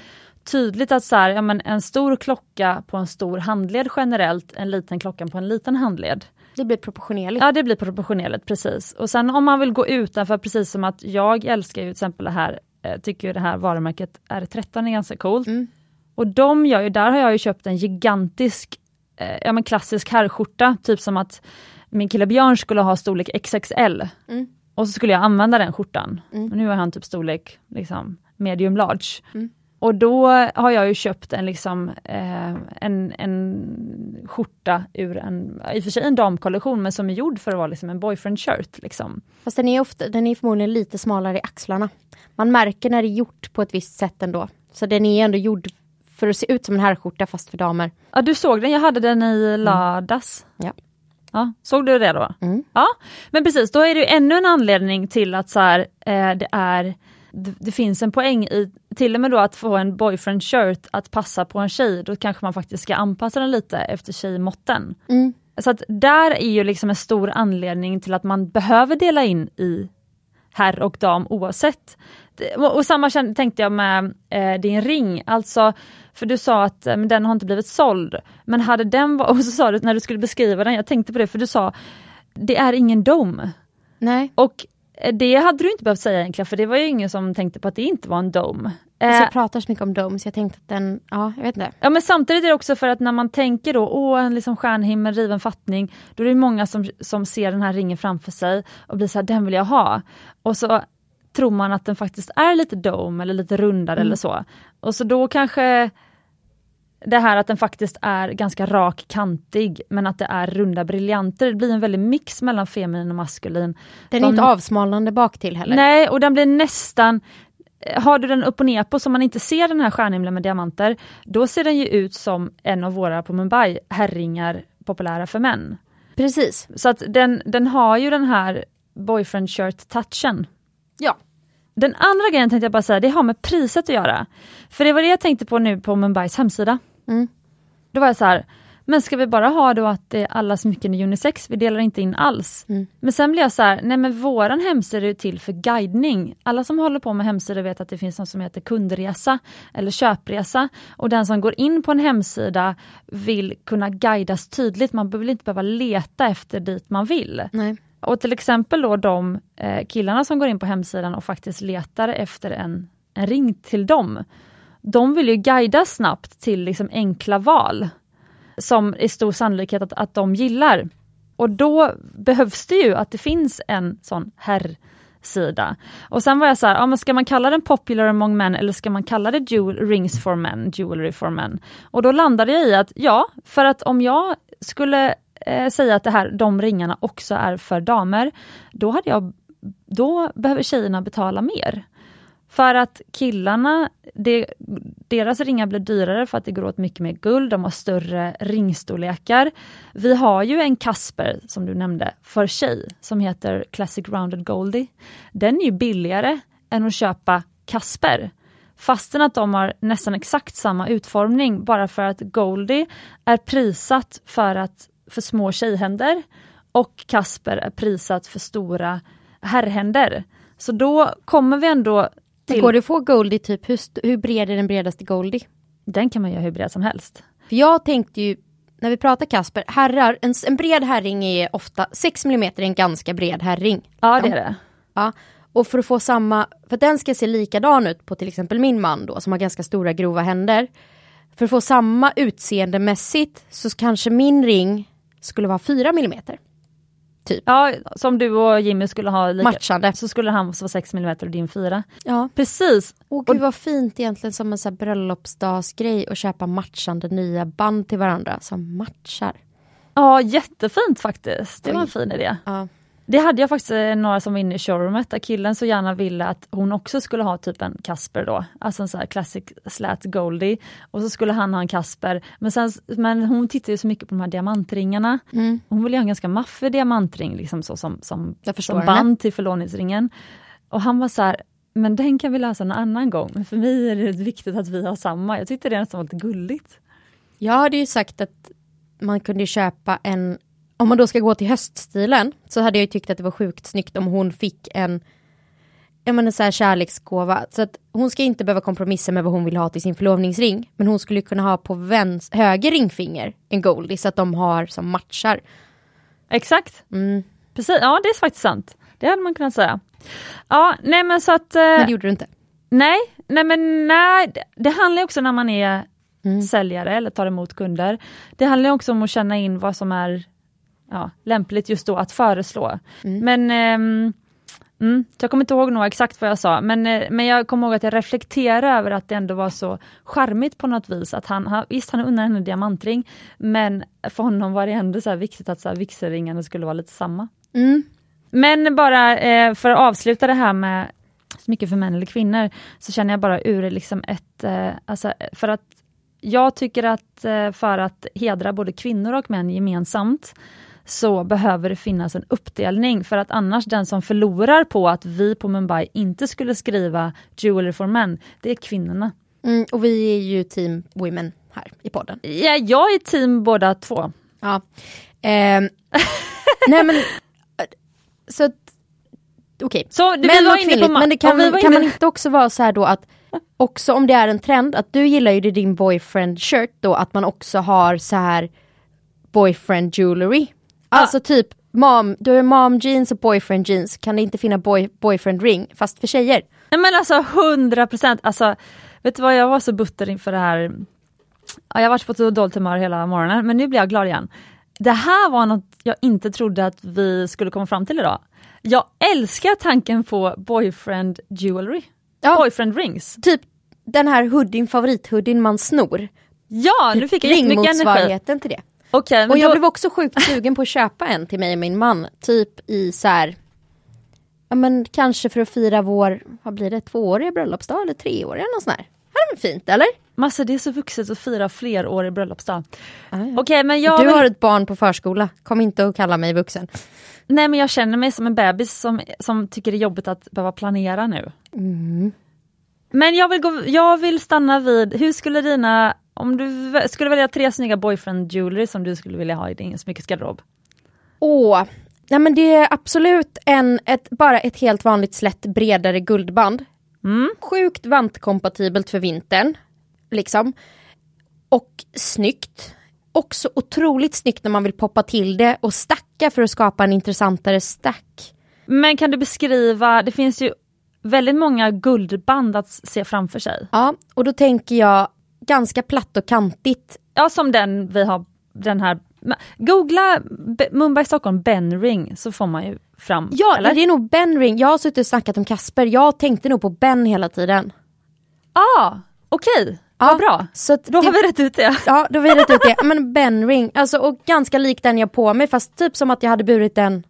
tydligt att så här, ja, men en stor klocka på en stor handled generellt, en liten klocka på en liten handled. Det blir proportionerligt. Ja det blir proportionerligt precis. Och sen om man vill gå utanför, precis som att jag älskar ju till exempel det här, tycker ju det här varumärket R13 är ganska coolt. Mm. Och de gör ju, där har jag ju köpt en gigantisk, eh, ja men klassisk herrskjorta, typ som att min kille Björn skulle ha storlek XXL. Mm. Och så skulle jag använda den skjortan. Mm. Och nu har han typ storlek liksom, medium large. Mm. Och då har jag ju köpt en, liksom, eh, en, en skjorta ur en, i och för sig en damkollektion, men som är gjord för att vara liksom en boyfriend shirt. Liksom. Fast den är, ofta, den är förmodligen lite smalare i axlarna. Man märker när det är gjort på ett visst sätt ändå. Så den är ändå gjord för att se ut som en herrskjorta fast för damer. Ja du såg den, jag hade den i lördags. Ja. Ja, såg du det då? Mm. Ja, men precis, då är det ännu en anledning till att så här, eh, det är det, det finns en poäng i, till och med då att få en boyfriend shirt att passa på en tjej, då kanske man faktiskt ska anpassa den lite efter tjejmåtten. Mm. Så att där är ju liksom en stor anledning till att man behöver dela in i herr och dam oavsett. Och, samma tänkte jag med eh, din ring, alltså för du sa att eh, den har inte blivit såld. Men hade den varit, och så sa du när du skulle beskriva den, jag tänkte på det för du sa det är ingen dom. Nej. Och det hade du inte behövt säga egentligen för det var ju ingen som tänkte på att det inte var en. Alltså jag pratar så mycket om dome så jag tänkte att den, ja jag vet inte. Ja men samtidigt är det också för att när man tänker då, åh en liksom stjärnhimmel, riven fattning, då är det många som, som ser den här ringen framför sig och blir så här, den vill jag ha. Och så tror man att den faktiskt är lite dome eller lite rundare mm. eller så. Och så då kanske det här att den faktiskt är ganska rak, kantig, men att det är runda briljanter. Det blir en väldig mix mellan feminin och maskulin. Den är De, inte avsmalnande bak till heller. Nej, och den blir nästan har du den upp och ner på så man inte ser den här stjärnhimlen med diamanter, då ser den ju ut som en av våra på Mumbai herringar populära för män. Precis. Så att den, den har ju den här boyfriend shirt touchen. Ja. Den andra grejen tänkte jag bara säga, det har med priset att göra. För det var det jag tänkte på nu på Mumbais hemsida. Mm. Då var jag så här, men ska vi bara ha då att det alla smycken är unisex, vi delar inte in alls. Mm. Men sen blir jag så här, nej men våran hemsida är till för guidning. Alla som håller på med hemsidor vet att det finns något som heter kundresa eller köpresa. Och den som går in på en hemsida vill kunna guidas tydligt, man vill inte behöva leta efter dit man vill. Nej. Och till exempel då de eh, killarna som går in på hemsidan och faktiskt letar efter en, en ring till dem. De vill ju guida snabbt till liksom enkla val som är stor sannolikhet att, att de gillar. Och då behövs det ju att det finns en sån herrsida. Och sen var jag så här, ja, men ska man kalla den popular among men eller ska man kalla det jewel, rings for men, jewelry for men? Och då landade jag i att ja, för att om jag skulle eh, säga att det här, de ringarna också är för damer, då hade jag då behöver tjejerna betala mer. För att killarna, det, deras ringar blir dyrare för att det går åt mycket mer guld, de har större ringstorlekar. Vi har ju en Casper, som du nämnde, för tjej, som heter Classic Rounded Goldie. Den är ju billigare än att köpa Casper. Fastän att de har nästan exakt samma utformning, bara för att Goldie är prissatt för, att, för små tjejhänder och Casper är prissatt för stora herrhänder. Så då kommer vi ändå till... Går det att få Goldie, typ, hur, hur bred är den bredaste Goldie? Den kan man göra hur bred som helst. För jag tänkte ju, när vi pratar Kasper, herrar, en, en bred herring är ofta, 6 mm är en ganska bred herring. Ja det är det. Ja. Och för att få samma, för att den ska se likadan ut på till exempel min man då, som har ganska stora grova händer. För att få samma utseendemässigt så kanske min ring skulle vara 4 mm. Typ. Ja, som du och Jimmy skulle ha lika, matchande. Så skulle han vara 6 mm och din 4. Ja. Precis. Åh gud vad fint egentligen som en så här bröllopsdagsgrej att köpa matchande nya band till varandra som matchar. Ja jättefint faktiskt, det var en fin idé. Ja. Det hade jag faktiskt eh, några som var inne i showroomet där killen så gärna ville att hon också skulle ha typ en Casper då, alltså en sån här classic slat goldie. Och så skulle han ha en Casper. Men, sen, men hon tittar ju så mycket på de här diamantringarna. Mm. Hon vill ju ha en ganska maffig diamantring liksom så som, som, som band till förlovningsringen. Och han var så här, men den kan vi lösa en annan gång. Men för mig är det viktigt att vi har samma. Jag tyckte det nästan var lite gulligt. Jag hade ju sagt att man kunde köpa en om man då ska gå till höststilen så hade jag tyckt att det var sjukt snyggt om hon fick en jag menar så här kärleksgåva. Så att hon ska inte behöva kompromissa med vad hon vill ha till sin förlovningsring. Men hon skulle kunna ha på väns höger ringfinger en Goldie så att de har som matchar. Exakt. Mm. Precis, ja det är faktiskt sant. Det hade man kunnat säga. Ja, nej men så att... Eh, men det gjorde du inte? Nej, nej men nej. Det, det handlar också när man är mm. säljare eller tar emot kunder. Det handlar också om att känna in vad som är ja, lämpligt just då att föreslå. Mm. Men um, Mm, jag kommer inte ihåg nog exakt vad jag sa, men, eh, men jag kommer ihåg att jag reflekterade över att det ändå var så charmigt på något vis. Att han, han, visst, han unnade henne diamantring, men för honom var det ändå så viktigt att så här, vigselringarna skulle vara lite samma. Mm. Men bara eh, för att avsluta det här med så mycket för män eller kvinnor, så känner jag bara ur liksom ett, eh, alltså, för att jag tycker att eh, för att hedra både kvinnor och män gemensamt, så behöver det finnas en uppdelning för att annars den som förlorar på att vi på Mumbai inte skulle skriva Jewelry for Men, det är kvinnorna. Mm, och vi är ju team women här i podden. Ja, jag är team båda två. Ja. Eh, nej men, så att, okej. Så det, vi Män var men det kan, vi kan man inte också vara så här då att också om det är en trend att du gillar ju din boyfriend shirt då att man också har så här boyfriend jewelry. Alltså typ mom, du har mom jeans och boyfriend jeans, kan det inte finna boy, boyfriend ring fast för tjejer? Nej men alltså 100 procent, alltså vet du vad jag var så butter inför det här. Ja, jag har varit på ett dåligt humör hela morgonen men nu blir jag glad igen. Det här var något jag inte trodde att vi skulle komma fram till idag. Jag älskar tanken på boyfriend jewelry. Ja. Boyfriend rings. Typ den här hoodien, favorithoodien man snor. Ja, nu fick jag jättemycket energi. Till det. Men Och jag då, blev också sjukt sugen på att köpa en till mig och min man. Typ i så här, ja men kanske för att fira vår, vad blir det, tvååriga bröllopsdag eller treåriga något sånt där. Det är väl fint eller? Massa, det är så vuxet att fira flerårig bröllopsdag. Ah, ja. Okej men jag du har ett barn på förskola, kom inte att kalla mig vuxen. Nej men jag känner mig som en bebis som, som tycker det är jobbigt att behöva planera nu. Mm. Men jag vill, gå, jag vill stanna vid, hur skulle dina, om du skulle välja tre snygga boyfriend jewelry som du skulle vilja ha i din smyckesgarderob? Åh, nej men det är absolut en, ett, bara ett helt vanligt slätt bredare guldband. Mm. Sjukt vantkompatibelt för vintern. Liksom. Och snyggt. Också otroligt snyggt när man vill poppa till det och stacka för att skapa en intressantare stack. Men kan du beskriva, det finns ju väldigt många guldband att se framför sig. Ja, och då tänker jag ganska platt och kantigt. Ja som den vi har, den här, googla Mumbai Stockholm Ben Ring så får man ju fram. Ja, eller? det är nog Ben Ring. Jag har suttit och snackat om Kasper. Jag tänkte nog på Ben hela tiden. Ah, okej, Ja, vad bra. Så Då det- har vi rätt ut det. Ja, då har vi rätt ut det. Men Ben Ring, alltså och ganska lik den jag på mig fast typ som att jag hade burit den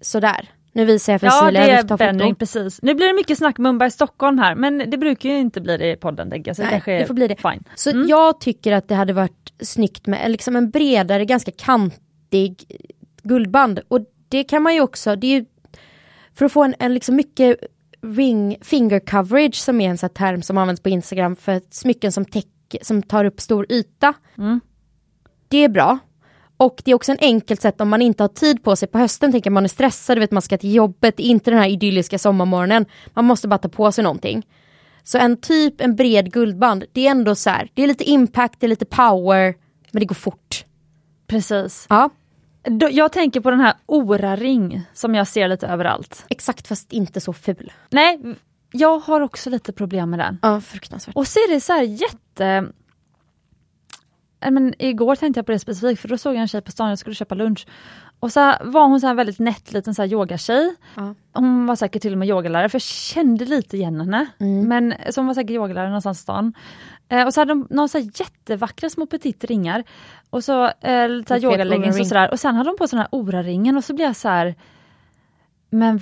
sådär. Nu visar jag för Ja Cecilia, det jag ta Ben foto. Ring, precis. Nu blir det mycket snack Mumbai Stockholm här men det brukar ju inte bli det i podden tänker jag. Så Nej, kanske det får bli det. Fine. Så Mm. jag tycker att det hade varit snyggt med liksom en bredare, ganska kantig guldband. Och det kan man ju också, det är ju för att få en, en liksom mycket ring finger coverage som är en sån här term som används på Instagram för smycken som, täcker, som tar upp stor yta. Mm. Det är bra. Och det är också en enkelt sätt om man inte har tid på sig på hösten, tänker man är stressad, du vet man ska till jobbet, inte den här idylliska sommarmorgonen. Man måste bara ta på sig någonting. Så en typ, en bred guldband, det är ändå så här, det är lite impact, det är lite power, men det går fort. Precis. Ja, Jag tänker på den här Ora-ring som jag ser lite överallt. exakt fast inte så ful. Nej, jag har också lite problem med den. Ja, fruktansvärt. Och så är det så här jätte... Nej, Men igår tänkte jag på det specifikt för då såg jag en tjej på stan, jag skulle köpa lunch. Och så var hon så här väldigt nätt liten så här yogatjej. Ja. Hon var säkert till och med yogalärare för jag kände lite igen henne. Mm. Men, så hon var säkert yogalärare någonstans i stan. Eh, och så hade de några så här jättevackra små petit ringar. Och så eh, så här yogaleggings och sådär. Och sen hade de på sån här Ora-ringen och så blev jag så här. Men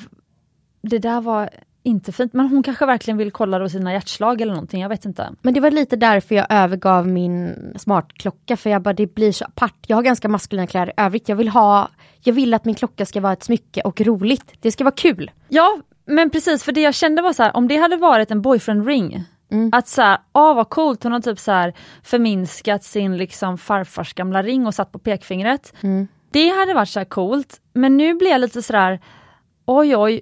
det där var inte fint. Men hon kanske verkligen vill kolla då sina hjärtslag eller någonting, jag vet inte. Men det var lite därför jag övergav min smartklocka för jag bara det blir så apart. Jag har ganska maskulina kläder i övrigt. Jag vill ha, jag vill att min klocka ska vara ett smycke och roligt. Det ska vara kul. Ja, men precis för det jag kände var så här, om det hade varit en boyfriend ring, Mm. att så här, åh vad coolt, hon har typ så här förminskat sin liksom farfars gamla ring och satt på pekfingret. Mm. Det hade varit så här coolt, men nu blir jag lite sådär, oj oj,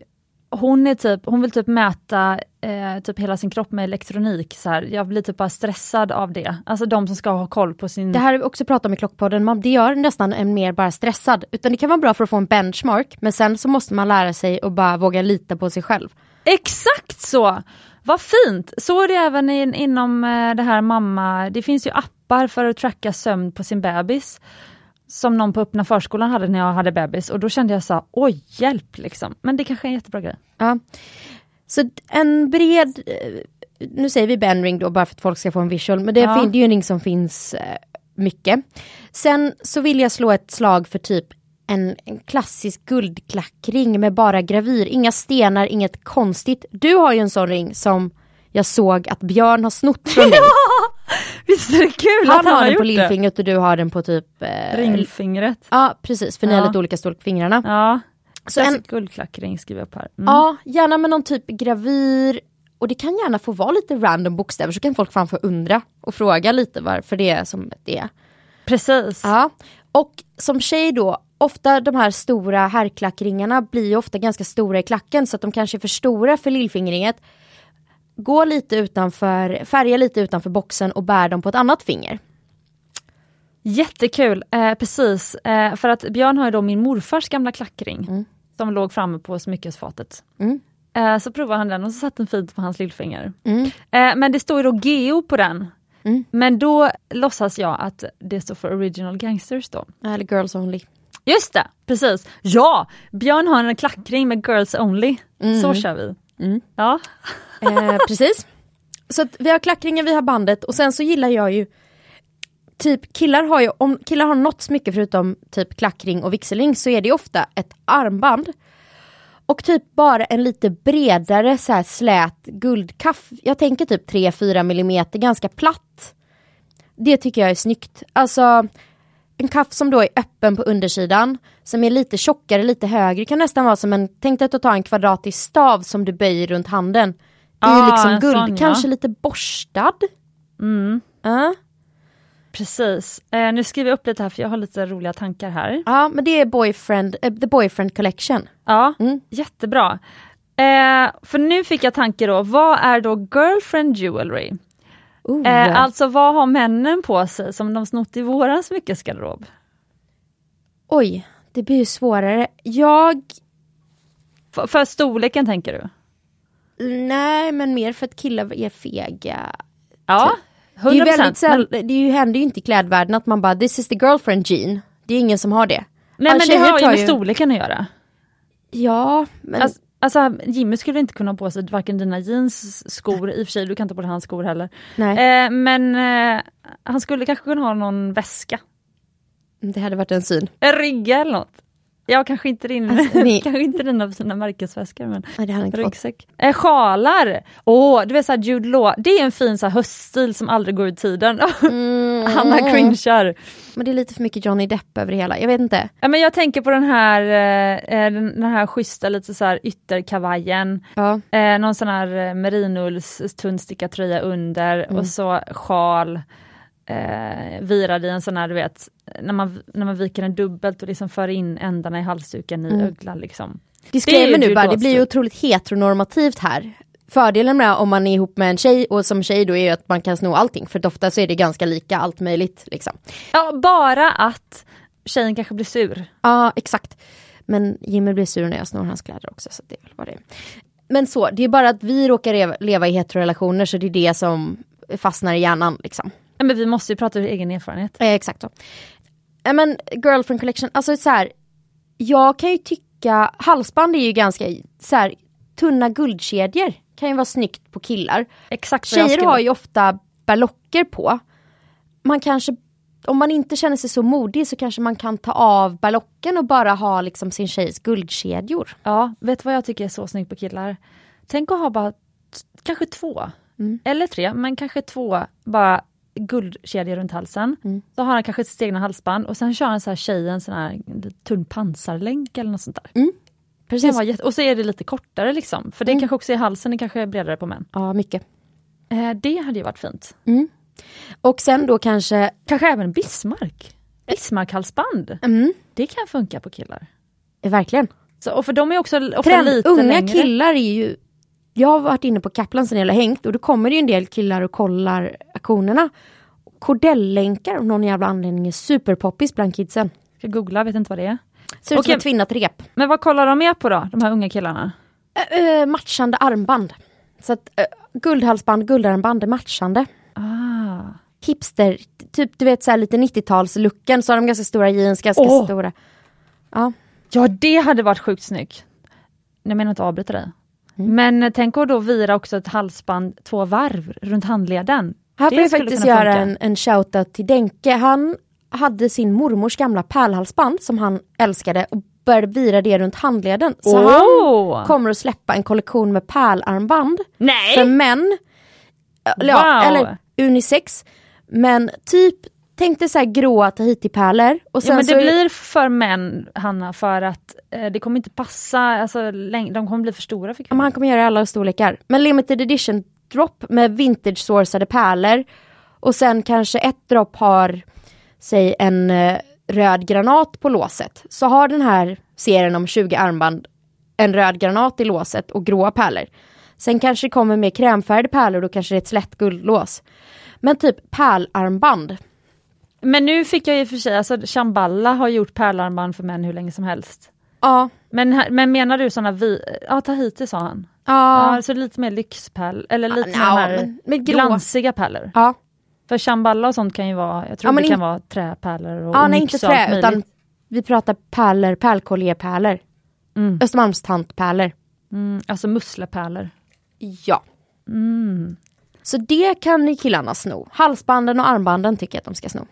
hon är typ, hon vill typ mäta eh, typ hela sin kropp med elektronik. Så här. Jag blir typ bara stressad av det. Alltså de som ska ha koll på sin... Det här har vi också pratat om i Klockpodden, man, det gör nästan en mer bara stressad. Utan det kan vara bra för att få en benchmark, men sen så måste man lära sig att bara våga lita på sig själv. Exakt så! Vad fint! Så är det även in, inom eh, det här mamma, det finns ju appar för att tracka sömn på sin bebis. Som någon på öppna förskolan hade när jag hade bebis och då kände jag så här, oj hjälp liksom. Men det kanske är en jättebra grej. Ja. Så en bred, eh, nu säger vi benring då bara för att folk ska få en visual, men det, Ja. är ju en ring som finns eh, mycket. Sen så vill jag slå ett slag för typ en, en klassisk guldklackring med bara gravyr, inga stenar, inget konstigt. Du har ju en sån ring som jag såg att Björn har snott från dig. Visst är det kul Han att han har har den på lillfingret och du har den på typ... Eh, Ringfingret. Ja precis, för ni har Ja. lite olika storlek på fingrarna. Ja. Så en- guldklackring skriver jag upp här. Mm. Ja, gärna med någon typ gravyr. Och det kan gärna få vara lite random bokstäver så kan folk fan få undra och fråga lite varför det är som det är. Precis. Ja. Och som tjej då, ofta de här stora herrklackringarna blir ju ofta ganska stora i klacken så att de kanske är för stora för lillfingret. Gå lite utanför, färga lite utanför boxen och bär dem på ett annat finger. Jättekul, eh, precis. Eh, för att Björn har ju då min morfars gamla klackring Mm. som låg framme på smyckesfatet. Mm. Eh, så provade han den och så satt den fint på hans lillfinger. Mm. Eh, men det står ju då Geo på den. Mm. Men då låtsas jag att det står för Original Gangsters då. Eller girls only. Just det, precis. Ja, Björn har en klackring med Girls Only. Så kör vi. Mm. Ja. Eh, precis. Så vi har klackringen, vi har bandet och sen så gillar jag ju Typ killar har ju, om killar har något smycke förutom typ klackring och vigselring så är det ju ofta ett armband. Och typ bara en lite bredare så här slät guldkaff. Jag tänker typ 3-4 millimeter, ganska platt. Det tycker jag är snyggt. Alltså en kaff som då är öppen på undersidan, som är lite tjockare, lite högre, kan nästan vara som en, tänk dig att tar en kvadratisk stav som du böjer runt handen. Ah, I liksom guld, sån, ja. kanske lite borstad. Mm. Ja. Precis. Eh, nu skriver jag upp lite här för jag har lite roliga tankar här. ja, men det är boyfriend, eh, the boyfriend collection. Ja, Mm. jättebra. Eh, för nu fick jag tanke då, vad är då girlfriend jewelry? Oh. Eh, alltså vad har männen på sig som de snott i våran smyckesgarderob? Oj, det blir ju svårare. Jag, För, för storleken tänker du? nej men mer för att killar är fega. Ja, Det är ju 100 väldigt procent. säll- det är ju, händer ju inte i klädvärlden att man bara this is the girlfriend jean. Det är ingen som har det. Nej Ja, men det har ju med storleken att göra. Ja, men Alltså, alltså Jimmy skulle inte kunna ha på sig varken dina jeans, skor, i och för sig du kan inte ha på dig hans skor heller. nej, Eh, men eh, han skulle kanske kunna ha någon väska, det hade varit en syn. en rigga eller något. Ja kanske inte din, Alltså, ni- kanske inte dina fina märkesväskor men Nej, det hade inte ryggsäck. Eh, sjalar! Åh, du vet såhär Jude Law, det är en fin så här, höststil som aldrig går ur tiden. Mm. Hanna cringear. Men det är lite för mycket Johnny Depp över det hela, jag vet inte. Ja, men jag tänker på den här, eh, eh, den, här schyssta lite så här ytterkavajen. Ja. Eh, någon sån här eh, merinulls tunnsticka tröja under Mm. och så sjal. Eh, virad i en sån här du vet, när man, när man viker den dubbelt och liksom för in ändarna i halsduken i Mm. öglan liksom. Disclaimer nu bara, det blir ju otroligt heteronormativt här. Fördelen med om man är ihop med en tjej och som tjej då är ju att man kan sno allting för ofta så är det ganska lika allt möjligt liksom. Ja, bara att tjejen kanske blir sur. Ja, exakt. Men Jimmy blir sur när jag snor hans kläder också så det är väl vad det är. Men så, det är bara att vi råkar leva- leva i heterorelationer så det är det som fastnar i hjärnan liksom. Men vi måste ju prata ur egen erfarenhet. Eh, exakt så. Ja men girlfriend collection, alltså så här. Jag kan ju tycka, halsband är ju ganska så här, tunna guldkedjor kan ju vara snyggt på killar. Exakt Tjejer skulle- har ju ofta berlocker på. Man kanske, om man inte känner sig så modig så kanske man kan ta av berlocken och bara ha liksom sin tjejs guldkedjor. Ja, vet du vad jag tycker är så snyggt på killar? Tänk att ha bara kanske två, Mm. eller tre, men kanske två bara guldkedjor runt halsen. Mm. Så har han kanske sitt egna halsband och sen kör han så här tjejen sån här tunn pansarlänk eller något sånt där. Det Precis. var jätte- och så är det lite kortare liksom, för det Mm. kanske också är halsen, det kanske är bredare på män. Ja, mycket. Eh, det hade ju varit fint. Och sen då kanske, Kanske även Bismarck. Bismarck-halsband, mm, det kan funka på killar. verkligen. Så, och för de är också ofta Trend, lite unga längre. killar är ju Jag har varit inne på Kaplan sen jag hängt och då kommer det ju en del killar och kollar auktionerna. Kordellänkar av någon jävla anledning är superpoppis bland kidsen. Ska googla, vet inte vad det är. Ser ut Okej. som ett tvinnat rep. Men vad kollar de mer på då, de här unga killarna? Ö, ö, matchande armband. Så att ö, guldhalsband, guldarmband är matchande. Ah. Hipster, typ du vet såhär lite 90-talslooken så har de ganska stora jeans, ganska Åh! stora. Ja. Ja det hade varit sjukt snyggt. Jag menar inte avbryta dig. Mm. Men tänk att då vira också ett halsband två varv runt handleden. Här får jag faktiskt göra funka. en, en shoutout till Denke. Han hade sin mormors gamla pärlhalsband som han älskade och började vira det runt handleden. Så Åh! han kommer att släppa en kollektion med pärlarmband Nej! för män. Ja, Wow. eller unisex. Men typ, tänk dig så här gråa tahitipärlor. Och sen Ja, men det så, blir för män Hanna för att eh, det kommer inte passa, alltså, läng- de kommer bli för stora för Ja, men kvinnor. han kommer göra alla storlekar. Men limited edition dropp med vintage sourcade pärlor. Och sen kanske ett dropp har, säg en, eh, röd granat på låset så har den här serien om 20 armband en röd granat i låset och gråa pärlor. Sen kanske det kommer mer krämfärgade pärlor, då kanske det är ett slätt guldlås. Men typ pärlarmband. Men nu fick jag i och för sig, alltså Chamballa har gjort pärlarmband för män hur länge som helst. Ja. Men, men menar du sådana vi... Ja, Tahiti sa han. Ja. Ja, så lite mer lyxpärl, eller lite Ja, mer de här men- men glansiga pärlor. ja. För Shamballa och sånt kan ju vara, jag tror Ja, det kan vara träpärlor och Ja, nej inte trä möjligt. utan vi pratar pärlor, pärlkoljepärlor. Mm. Östermalmstantpärlor. Mm, alltså muslepärlor. Ja. Mm. Så det kan killarna sno. Halsbanden och armbanden tycker jag att de ska sno.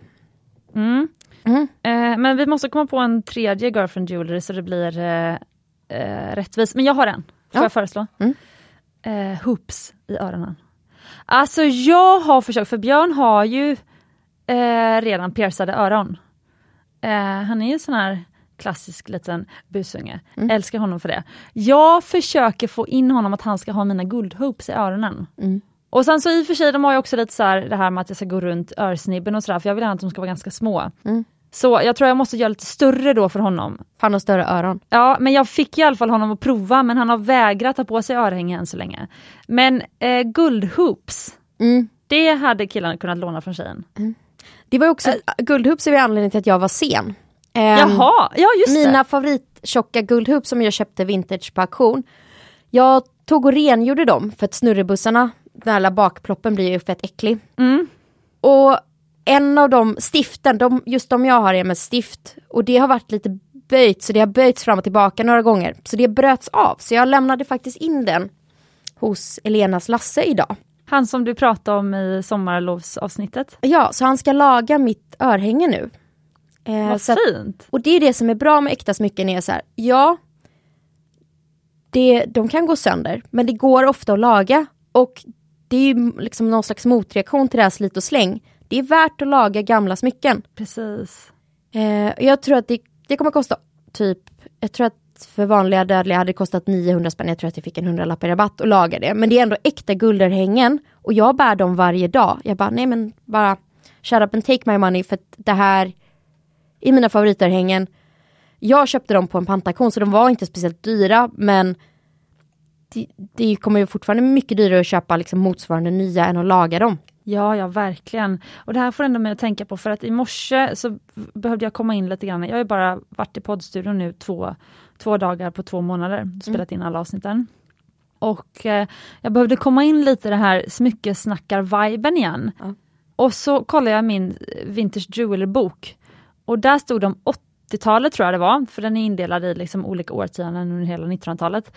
Mm. Mm. Eh, men vi måste komma på en tredje girlfriend jewelry så det blir eh, eh, rättvist. Men jag har en, får Ja. jag föreslå? Mm. Eh, hoops i öronen. Alltså jag har försökt, för Björn har ju eh, redan piercade öron. Eh, han är ju sån här klassisk liten busunge. Mm. Älskar honom för det. Jag försöker få in honom att han ska ha mina guldhoops i öronen. Mm. Och sen så i och för sig, de har ju också lite så här det här med att jag ska gå runt örsnibben och sådär, för jag vill gärna att de ska vara ganska små. Mm. Så jag tror jag måste göra lite större då för honom. Han har större öron. Ja, men jag fick i alla fall honom att prova, men han har vägrat ta på sig örhängen än så länge. Men eh, guldhoops, Mm. det hade killarna kunnat låna från tjejen. Det var också, guldhoops är anledningen till att jag var sen. Ehm, Jaha, ja just Mina det. favorittjocka guldhoops som jag köpte vintage på auktion. Jag tog och rengjorde dem för att snurrebussarna, den här bakploppen blir ju fett äcklig. Mm. Och en av de stiften, de, just de jag har är med stift och det har varit lite böjt så det har böjts fram och tillbaka några gånger. Så det bröts av så jag lämnade faktiskt in den hos Elenas Lasse idag. Han som du pratade om i sommarlovsavsnittet. Ja, så han ska laga mitt örhänge nu. Eh, Vad att- fint. Och det är det som är bra med äkta smycken är så här, ja, det, de kan gå sönder, men det går ofta att laga. Och det är ju liksom någon slags motreaktion till det här slit och släng. Det är värt att laga gamla smycken. Precis. Eh, jag tror att det, det kommer kosta typ, jag tror att för vanliga dödliga hade det kostat 900 spänn, jag tror att jag fick en hundralapp i rabatt att laga det. Men det är ändå äkta guldörhängen och jag bär dem varje dag. Jag bara, nej men bara shut up and take my money för att det här är mina favoritörhängen. Jag köpte dem på en pantaktion så de var inte speciellt dyra men det, det kommer ju fortfarande mycket dyrare att köpa liksom motsvarande nya än att laga dem. Ja, ja verkligen. Och det här får ändå mig att tänka på för att i morse så behövde jag komma in lite grann. Jag har ju bara varit i poddstudion nu två, två dagar på två månader, spelat in alla avsnitten. Och eh, jag behövde komma in lite i det här smyckesnackar-viben igen. Ja. Och så kollade jag min Vintage Jewelry-bok. Och där stod om 80-talet tror jag det var, för den är indelad i liksom olika årtionden under hela 1900-talet.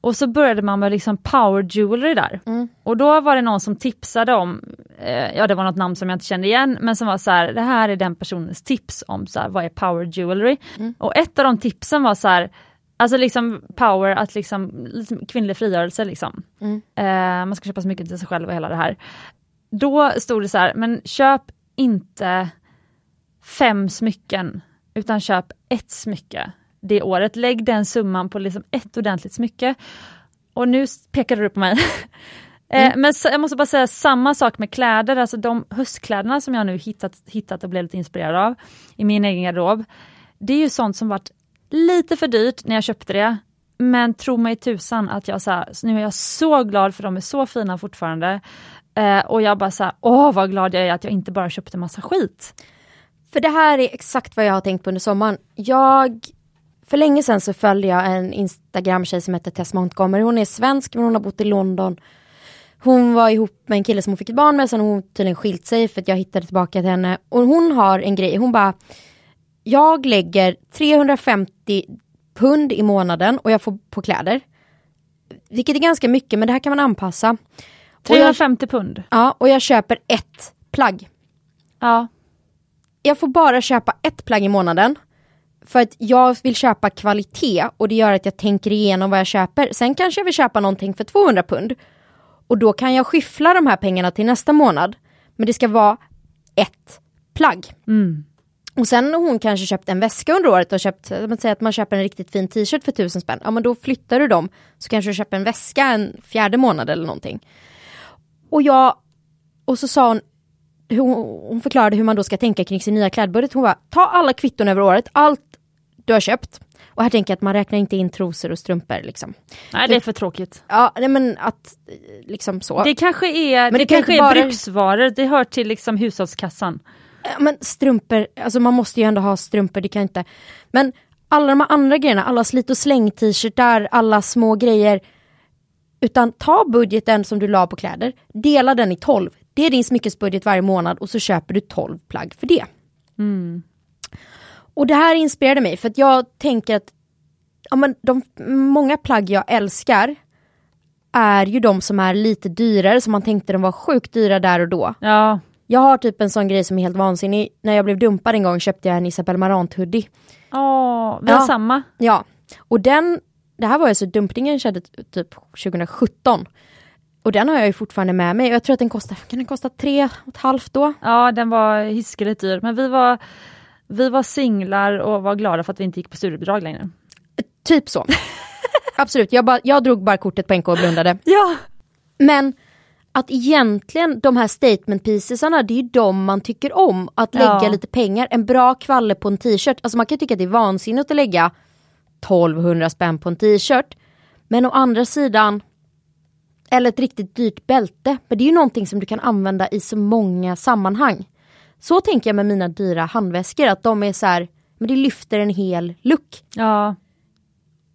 Och så började man med liksom power jewelry där. Och då var det någon som tipsade om, eh, ja det var något namn som jag inte kände igen, men som var så här, det här är den personens tips om så här, vad är power jewelry. Och ett av de tipsen var så här, alltså liksom power, att liksom, liksom kvinnlig frigörelse liksom. Eh, man ska köpa smycken till sig själv och hela det här. Då stod det så här, men köp inte fem smycken, utan köp ett smycke det året. Lägg den summan på liksom ett ordentligt smycke. Och nu pekade du på mig. Eh, Men så, jag måste bara säga samma sak med kläder, alltså de höstkläderna som jag nu hittat, hittat och blev lite inspirerad av i min egen garderob. Det är ju sånt som varit lite för dyrt när jag köpte det. Men tro mig tusan att jag så här, så nu är jag så glad för de är så fina fortfarande. Eh, och jag bara så här, åh vad glad jag är att jag inte bara köpte massa skit. För det här är exakt vad jag har tänkt på under sommaren. Jag, för länge sedan så följde jag en Instagram-tjej som heter Tess Montgomery. Hon är svensk men hon har bott i London. Hon var ihop med en kille som hon fick ett barn med, sen har hon tydligen skilt sig för att jag hittade tillbaka till henne. Och hon har en grej, hon bara, jag lägger 350 pund i månaden och jag får på kläder. Vilket är ganska mycket men det här kan man anpassa. Och jag, 350 pund. ja, och jag köper ett plagg Ja. jag får bara köpa ett plagg i månaden. För att jag vill köpa kvalitet och det gör att jag tänker igenom vad jag köper. Sen kanske jag vill köpa någonting för 200 pund. Och då kan jag skyffla de här pengarna till nästa månad. Men det ska vara ett plagg. Mm. Och sen har hon kanske köpt en väska under året och köpt, man säger att man köper en riktigt fin t-shirt för tusen spänn. Ja men då flyttar du dem. Så kanske du köper en väska en fjärde månad eller någonting. Och jag, och så sa hon, hon, hon förklarade hur man då ska tänka kring sin nya klädbudget. Hon bara, ta alla kvitton över året, allt du har köpt. Och här tänker jag att man räknar inte in trosor och strumpor liksom. Nej det är för tråkigt. Ja, nej men att liksom så. Det kanske är, Men det det kan kanske är bara- bruksvaror, det hör till liksom hushållskassan. Men strumpor, alltså man måste ju ändå ha strumpor, det kan inte. Men alla de här andra grejerna, alla slit och släng t-shirtar, alla små grejer. Utan ta budgeten som du la på kläder, dela den i 12. Det är din smyckesbudget varje månad och så köper du 12 plagg för det. Och det här inspirerade mig för att jag tänker att ja, men de många plagg jag älskar är ju de som är lite dyrare, som man tänkte de var sjukt dyra där och då. Ja, Jag har typ en sån grej som är helt vansinnig. När jag blev dumpad en gång köpte jag en Isabelle Marant hoodie. Åh, vi har Ja. samma. Ja, och den, det här var alltså dumpningen skedde typ 2017. Och den har jag ju fortfarande med mig och jag tror att den kostar, kan den kosta tre och ett halvt då? Ja den var hiskeligt dyr men vi var, vi var singlar och var glada för att vi inte gick på studiebidrag längre. Typ så. Absolut, jag, bara, jag drog bara kortet på NK och blundade. Ja! Men att egentligen de här statement piecesarna, det är ju de man tycker om. Att lägga Ja. lite pengar. En bra kvalle på en t-shirt. Alltså man kan tycka att det är vansinnigt att lägga 1200 spänn på en t-shirt. Men å andra sidan, eller ett riktigt dyrt bälte. Men det är ju någonting som du kan använda i så många sammanhang. Så tänker jag med mina dyra handväskor, att de är så här, men det lyfter en hel look Ja,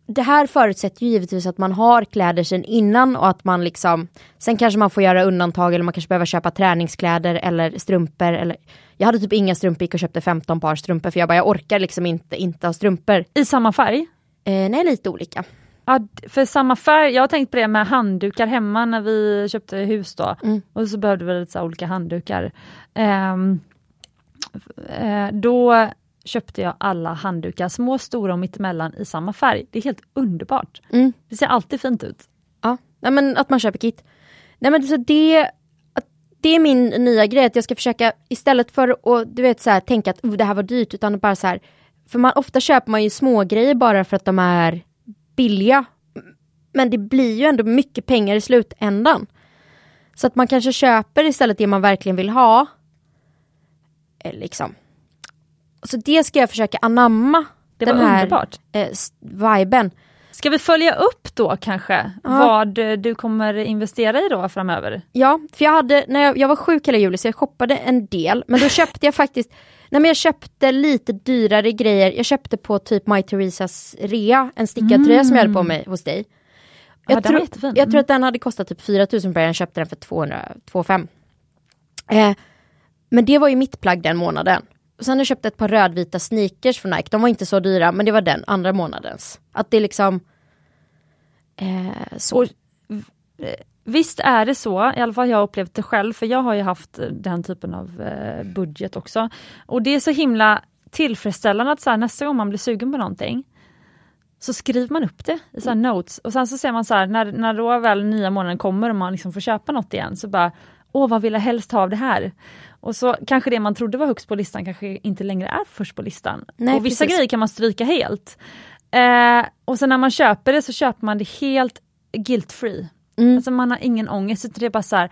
det här förutsätter ju givetvis att man har kläder sen innan och att man liksom Sen kanske man får göra undantag eller man kanske behöver köpa träningskläder eller strumpor eller Jag hade typ inga strumpor, gick och köpte 15 par strumpor för jag bara jag orkar liksom inte inte ha strumpor. i samma färg. Eh, nej lite olika. Ja, för samma färg, jag har tänkt på det med handdukar hemma när vi köpte hus då. Mm. Och så behövde vi lite olika handdukar. Eh, då köpte jag alla handdukar, små, stora och mittemellan i samma färg. Det är helt underbart. Mm. Det ser alltid fint ut. Ja, nej men att man köper kit. Nej men så det, det är min nya grej, att jag ska försöka istället för att du vet, så här, tänka att "Oh, det här var dyrt, utan bara så här, för man, ofta köper man ju små grejer bara för att de är billiga. Men det blir ju ändå mycket pengar i slutändan. Så att man kanske köper istället det man verkligen vill ha. Eh, Liksom. Så det ska jag försöka anamma. Det den här underbart. eh, viben. Ska vi följa upp då kanske vad eh, du kommer investera i då framöver? Ja, för jag hade, när jag, jag var sjuk hela juli så jag shoppade en del, men då köpte jag faktiskt Nej men jag köpte lite dyrare grejer, jag köpte på typ My Theresas rea, en stickad tröja som jag hade på mig hos dig. Ja, Jag, tror, jättefin. jag tror att den hade kostat typ 4000 per, jag köpte den för 200, 2,5. Eh, men det var ju mitt plagg den månaden. Och sen har jag köpt ett par rödvita sneakers från Nike, de var inte så dyra men det var den andra månadens. Att det liksom eh, så. Och, Visst är det så, i alla fall jag har upplevt det själv, för jag har ju haft den typen av eh, budget också. Och det är så himla tillfredsställande att så här, nästa gång man blir sugen på någonting så skriver man upp det i så här notes och sen så ser man så här, när, när då väl nya månaden kommer och man liksom får köpa något igen så bara Åh vad vill jag helst ha av det här? Och så kanske det man trodde var högst på listan kanske inte längre är först på listan. Nej, och vissa precis. grejer kan man stryka helt. Eh, och sen när man köper det så köper man det helt guilt free. Mm. Alltså man har ingen ångest utan det är bara så här,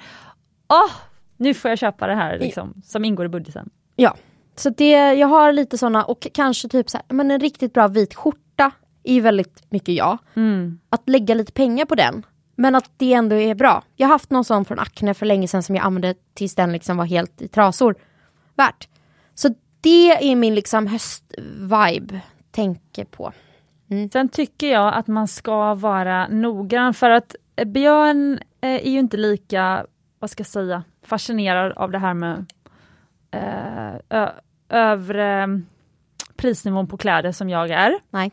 åh, nu får jag köpa det här liksom, som ingår i budgeten. Ja, så det, jag har lite såna och kanske typ så här, men en riktigt bra vit skjorta är ju väldigt mycket jag. Mm. Att lägga lite pengar på den. Men att det ändå är bra. Jag har haft någon sån från Acne för länge sedan som jag använde tills den liksom var helt i trasor. Värt. Så det är min liksom höstvibe. Tänker på. Sen tycker jag att man ska vara noggrann för att eh, Björn eh, är ju inte lika, vad ska jag säga, fascinerad av det här med eh, övre prisnivån på kläder som jag är. Nej.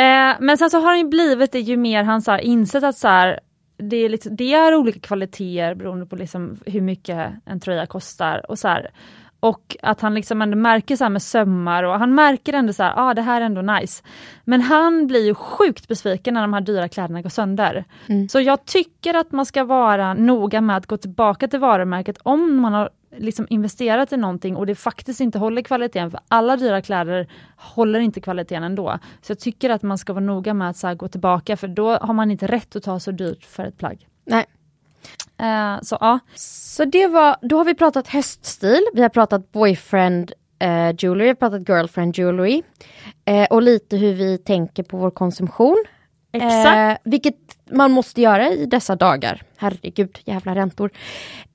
Eh, men sen så har han ju blivit det ju mer han så här, insett att så här, det, är liksom, det är olika kvaliteter beroende på liksom hur mycket en tröja kostar. Och så här, och att han liksom ändå märker så här med sömmar och han märker ändå så här, ah, det här är ändå nice. Men han blir ju sjukt besviken när de här dyra kläderna går sönder. Så jag tycker att man ska vara noga med att gå tillbaka till varumärket om man har liksom investerat i någonting och det faktiskt inte håller kvaliteten, för alla dyra kläder håller inte kvaliteten ändå. Så jag tycker att man ska vara noga med att så gå tillbaka, för då har man inte rätt att ta så dyrt för ett plagg. Nej. Eh, så ja. Så det var, då har vi pratat höststil, vi har pratat boyfriend eh, jewelry, vi har pratat girlfriend jewelry. Eh, och lite hur vi tänker på vår konsumtion. Exakt. Eh, vilket man måste göra i dessa dagar. Herregud, jävla räntor.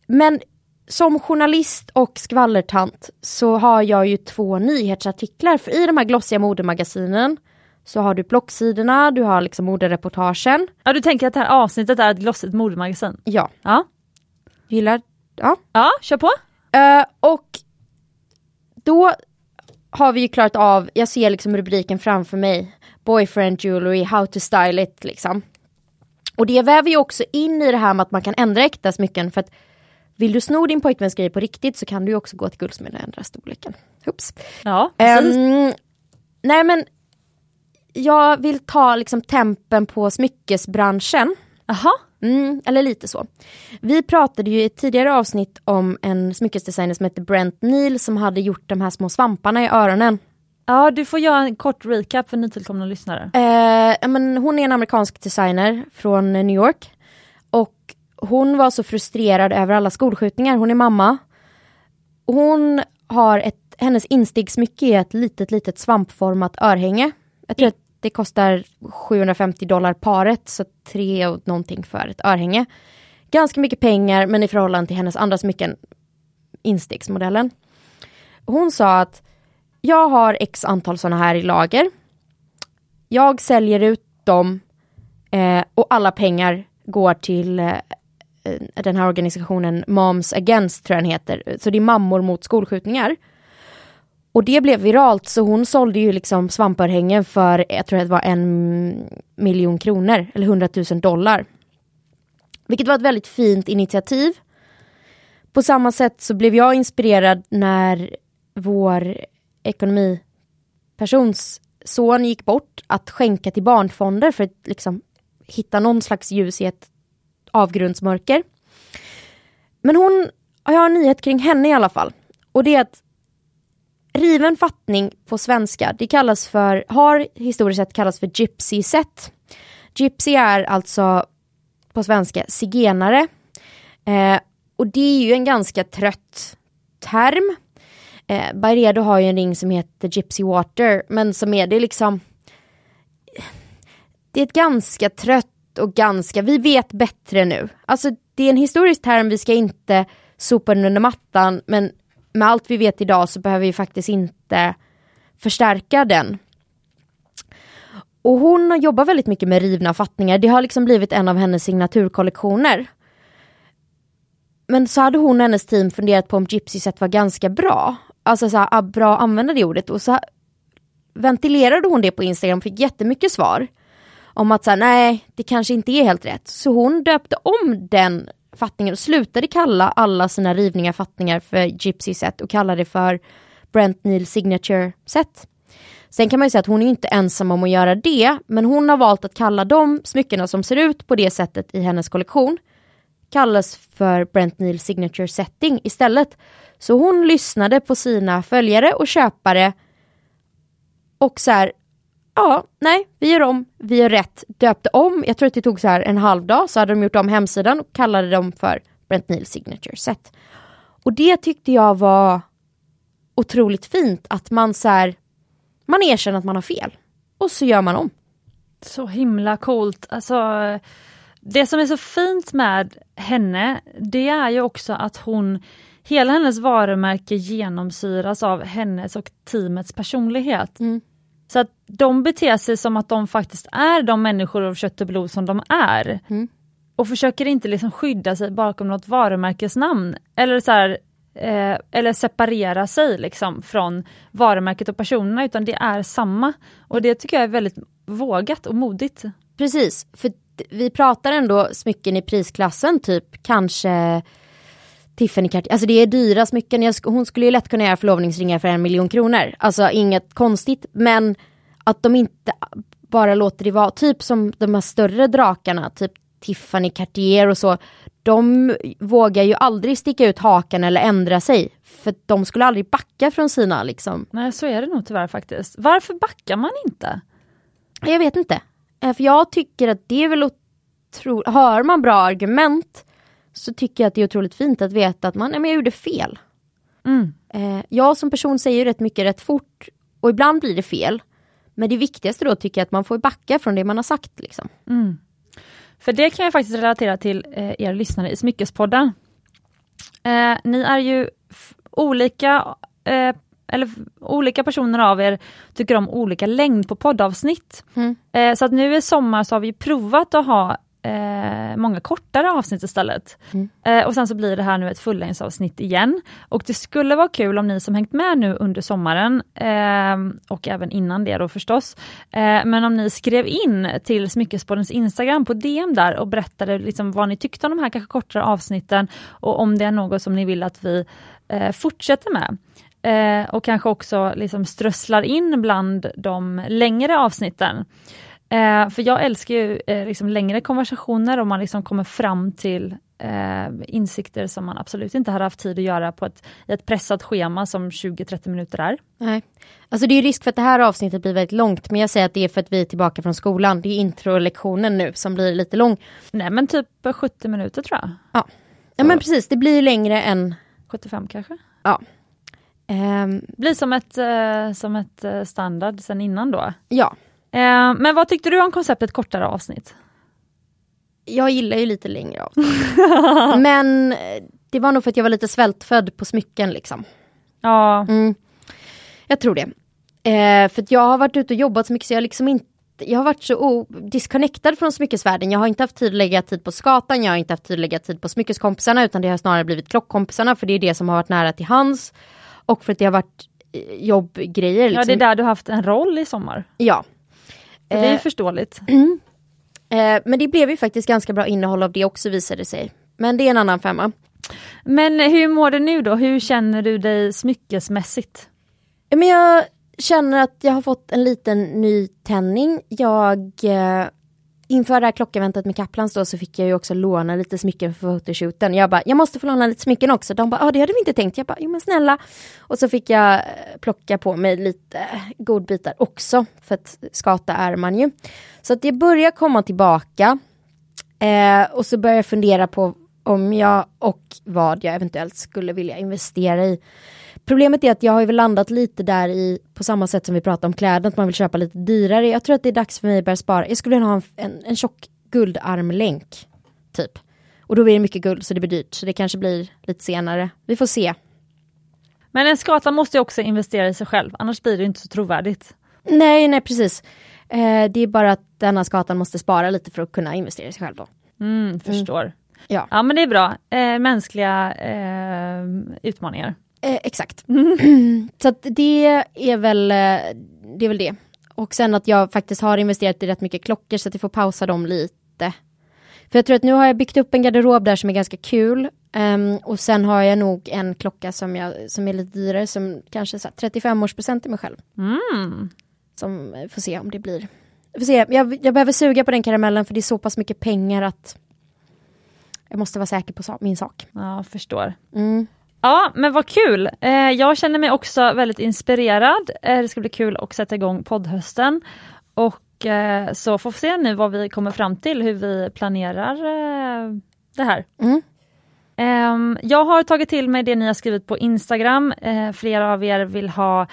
Men som journalist och skvallertant så har jag ju två nyhetsartiklar. För i de här glossiga modemagasinen så har du blocksidorna, du har liksom modereportagen. ja, du tänker att det här avsnittet är ett glossigt modemagasin? Ja, Ja. gillar, ja. Ja, kör på. Eh, och då har vi ju klarat av, jag ser liksom rubriken framför mig. Boyfriend jewelry, how to style it liksom. Och det väver ju också in i det här med att man kan ändra äkta smycken för att vill du sno din pojkväns grej på riktigt så kan du också gå till guldsmeden och ändra storleken. Oops. Ja, precis. Ehm, nej men jag vill ta liksom tempen på smyckesbranschen. Jaha. Mm, eller lite så. Vi pratade ju i ett tidigare avsnitt om en smyckesdesigner som heter Brent Neal som hade gjort de här små svamparna i öronen. Ja, du får göra en kort recap för nytillkomna lyssnare. Eh, men hon är en amerikansk designer från New York. Och hon var så frustrerad över alla skolskjutningar. Hon är mamma. Hon har ett, hennes instegsmycke är ett litet, litet svampformat örhänge. Jag tror att det kostar 750 dollar paret, så tre och någonting för ett örhänge. Ganska mycket pengar, men i förhållande till hennes andra smycken, instegsmodellen. Hon sa att jag har x antal sådana här i lager. Jag säljer ut dem eh, och alla pengar går till eh, Eh, den här organisationen Moms Against tror jag den heter. Så det är mammor mot skolskjutningar. Och det blev viralt så hon sålde ju liksom svampörhängen för, jag tror det var en miljon kronor eller hundratusen dollar. Vilket var ett väldigt fint initiativ. På samma sätt så blev jag inspirerad när vår ekonomipersons son gick bort att skänka till barnfonder för att liksom hitta någon slags ljus i ett avgrundsmörker. Men hon, jag har en nyhet kring henne i alla fall. Och det är att riven fattning på svenska, det kallas för, har historiskt sett kallats för gypsy set. Gypsy är alltså på svenska zigenare. Eh, och det är ju en ganska trött term. Eh, Byredo har ju en ring som heter Gypsy Water, men som är det liksom det är ett ganska trött och ganska, vi vet bättre nu. Alltså det är en historisk term, vi ska inte sopa den under mattan, men med allt vi vet idag så behöver vi faktiskt inte förstärka den. Och hon jobbar väldigt mycket med rivna fattningar, det har liksom blivit en av hennes signaturkollektioner. Men så hade hon och hennes team funderat på om Gypsy set var ganska bra. Alltså så här, ah, bra att använda det ordet och så ventilerade hon det på Instagram och fick jättemycket svar. Om att säga nej, det kanske inte är helt rätt. Så hon döpte om den fattningen och slutade kalla alla sina rivningar fattningar för Gypsy set och kallade det för Brent Neil Signature set. Sen kan man ju säga att hon är inte ensam om att göra det, men hon har valt att kalla de smyckena som ser ut på det sättet i hennes kollektion kallas för Brent Neil Signature Setting istället. Så hon lyssnade på sina följare och köpare och så här, ja, nej, vi gör om, vi gör rätt, döpte om, jag tror att det tog så här en halv dag, så hade de gjort om hemsidan och kallade dem för Brent Neal Signature Set. Och det tyckte jag var otroligt fint, att man så här, man erkänner att man har fel och så gör man om. Så himla coolt. Alltså, det som är så fint med henne, det är ju också att hon, hela hennes varumärke genomsyras av hennes och teamets personlighet. Mm. Så att de beter sig som att de faktiskt är de människor av kött och blod som de är. Mm. Och försöker inte liksom skydda sig bakom något varumärkesnamn. Eller, så här, eh, eller separera sig liksom från varumärket och personerna, utan det är samma. Och det tycker jag är väldigt vågat och modigt. Precis, för vi pratar ändå smycken i prisklassen, typ kanske Tiffany Cartier, alltså det är dyra smycken. Jag, hon skulle ju lätt kunna göra förlovningsringar för en miljon kronor. Alltså inget konstigt, men att de inte bara låter det vara, typ som de här större drakarna, typ Tiffany Cartier och så. De vågar ju aldrig sticka ut hakan eller ändra sig. För de skulle aldrig backa från sina liksom. Nej, så är det nog tyvärr faktiskt. Varför backar man inte? Jag vet inte. Eh, För jag tycker att det är väl otroligt, hör man bra argument så tycker jag att det är otroligt fint att veta att man, nej, men jag gjorde fel. Mm. Eh, jag som person säger ju rätt mycket rätt fort och ibland blir det fel. Men det viktigaste då tycker jag att man får backa från det man har sagt. Liksom. Mm. För det kan jag faktiskt relatera till eh, er lyssnare i Smyckespodden. Eh, ni är ju olika, eh, eller olika personer av er tycker om olika längd på poddavsnitt. Mm. Eh, så att nu i sommar så har vi provat att ha eh, många kortare avsnitt istället. Mm. Eh, och sen så blir det här nu ett fullängdsavsnitt igen. Och det skulle vara kul om ni som hängt med nu under sommaren, eh, och även innan det då förstås, eh, men om ni skrev in till Smyckespoddens Instagram på DM där och berättade liksom vad ni tyckte om de här kanske kortare avsnitten och om det är något som ni vill att vi eh, fortsätter med. Eh, och kanske också liksom strösslar in bland de längre avsnitten. Eh, för jag älskar ju eh, liksom längre konversationer och man liksom kommer fram till eh, insikter som man absolut inte hade haft tid att göra på ett, i ett pressat schema som 20-30 minuter är. Nej. Alltså det är risk för att det här avsnittet blir väldigt långt men jag säger att det är för att vi är tillbaka från skolan. Det är introlektionen nu som blir lite lång. Nej men typ 70 minuter tror jag. Ja, ja men precis det blir längre än 75 kanske. Ja. Um, blir som ett, eh, som ett eh, standard sen innan då. Ja. Eh, men vad tyckte du om konceptet kortare avsnitt? Jag gillar ju lite längre avsnitt. men eh, det var nog för att jag var lite svältfödd på smycken liksom. Ja. Mm. Jag tror det. Eh, för jag har varit ute och jobbat så mycket så jag liksom inte jag har varit så disconnectad från smyckesvärlden. Jag har inte haft tid att lägga tid på skatan, jag har inte haft tid att lägga tid på smyckeskompisarna utan det har snarare blivit klockkompisarna för det är det som har varit nära till hands. Och för att det har varit eh, jobbgrejer. Liksom. Ja det är där du har haft en roll i sommar. Ja. Det är ju förståeligt. Mm. Eh, men det blev ju faktiskt ganska bra innehåll av det också visade sig. Men det är en annan femma. Men hur mår du nu då? Hur känner du dig smyckesmässigt? Men jag känner att jag har fått en liten nytändning. Jag eh, inför det här klockeventet med Kaplans då så fick jag ju också låna lite smycken för fotoshooten. Jag bara, jag måste få låna lite smycken också. De bara, ja ah, det hade vi inte tänkt. Jag bara, jo men snälla. Och så fick jag eh, plocka på mig lite godbitar också. För att skata är man ju. Så att det börjar komma tillbaka. Eh, och så börjar jag fundera på om jag och vad jag eventuellt skulle vilja investera i. Problemet är att jag har ju landat lite där i, på samma sätt som vi pratade om kläder, att man vill köpa lite dyrare. Jag tror att det är dags för mig att börja spara. Jag skulle vilja ha en, en, en tjock guldarmlänk, typ. Och då blir det mycket guld så det blir dyrt, så det kanske blir lite senare. Vi får se. Men en skata måste ju också investera i sig själv, annars blir det inte så trovärdigt. Nej, nej precis. Eh, det är bara att denna skatan måste spara lite för att kunna investera i sig själv då. Mm, förstår. Mm. Ja. ja men det är bra. Eh, mänskliga eh, utmaningar. Eh, exakt. så det är väl eh, det är väl det. Och sen att jag faktiskt har investerat i rätt mycket klockor så att jag får pausa dem lite. För jag tror att nu har jag byggt upp en garderob där som är ganska kul. Um, och sen har jag nog en klocka som, jag, som är lite dyrare som kanske 35-årspresent till mig själv. Mm. Som eh, får se om det blir. Får se. Jag, jag behöver suga på den karamellen för det är så pass mycket pengar att jag måste vara säker på min sak. Ja, förstår. Mm. Ja, men vad kul! Eh, jag känner mig också väldigt inspirerad. Eh, det ska bli kul att sätta igång poddhösten. Och eh, så får vi se nu vad vi kommer fram till, hur vi planerar det här. Mm. Ehm, jag har tagit till mig det ni har skrivit på Instagram. flera av er vill ha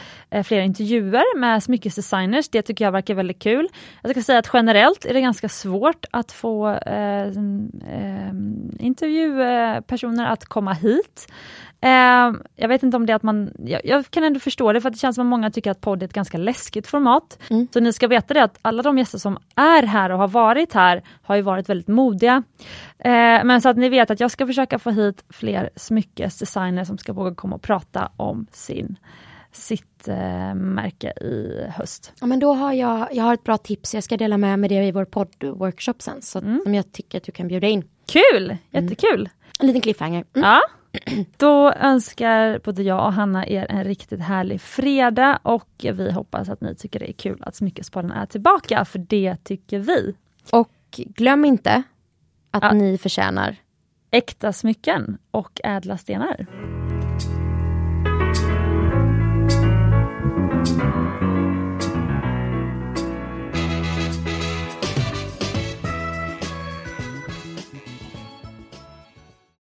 fler intervjuer med smyckesdesigners. Det tycker jag verkar väldigt kul. Jag ska säga att generellt är det ganska svårt att få eh, eh, intervjupersoner att komma hit. Eh, jag vet inte om det är att man, jag, jag, kan ändå förstå det för det känns som att många tycker att podd är ett ganska läskigt format. Mm. Så ni ska veta det att alla de gäster som är här och har varit här har ju varit väldigt modiga. Eh, men så att ni vet att jag ska försöka få hit fler smyckesdesigners som ska våga komma och prata om sin sitt eh, märke i höst. Ja men då har jag, jag har ett bra tips, jag ska dela med mig det i vår poddworkshop sen, så Mm. som jag tycker att du kan bjuda in. Kul! Jättekul! En liten cliffhanger. Mm. Ja. Då önskar både jag och Hanna er en riktigt härlig fredag och vi hoppas att ni tycker det är kul att Smyckespodden är tillbaka, för det tycker vi. Och glöm inte att Ja. ni förtjänar Äkta smycken och ädla stenar.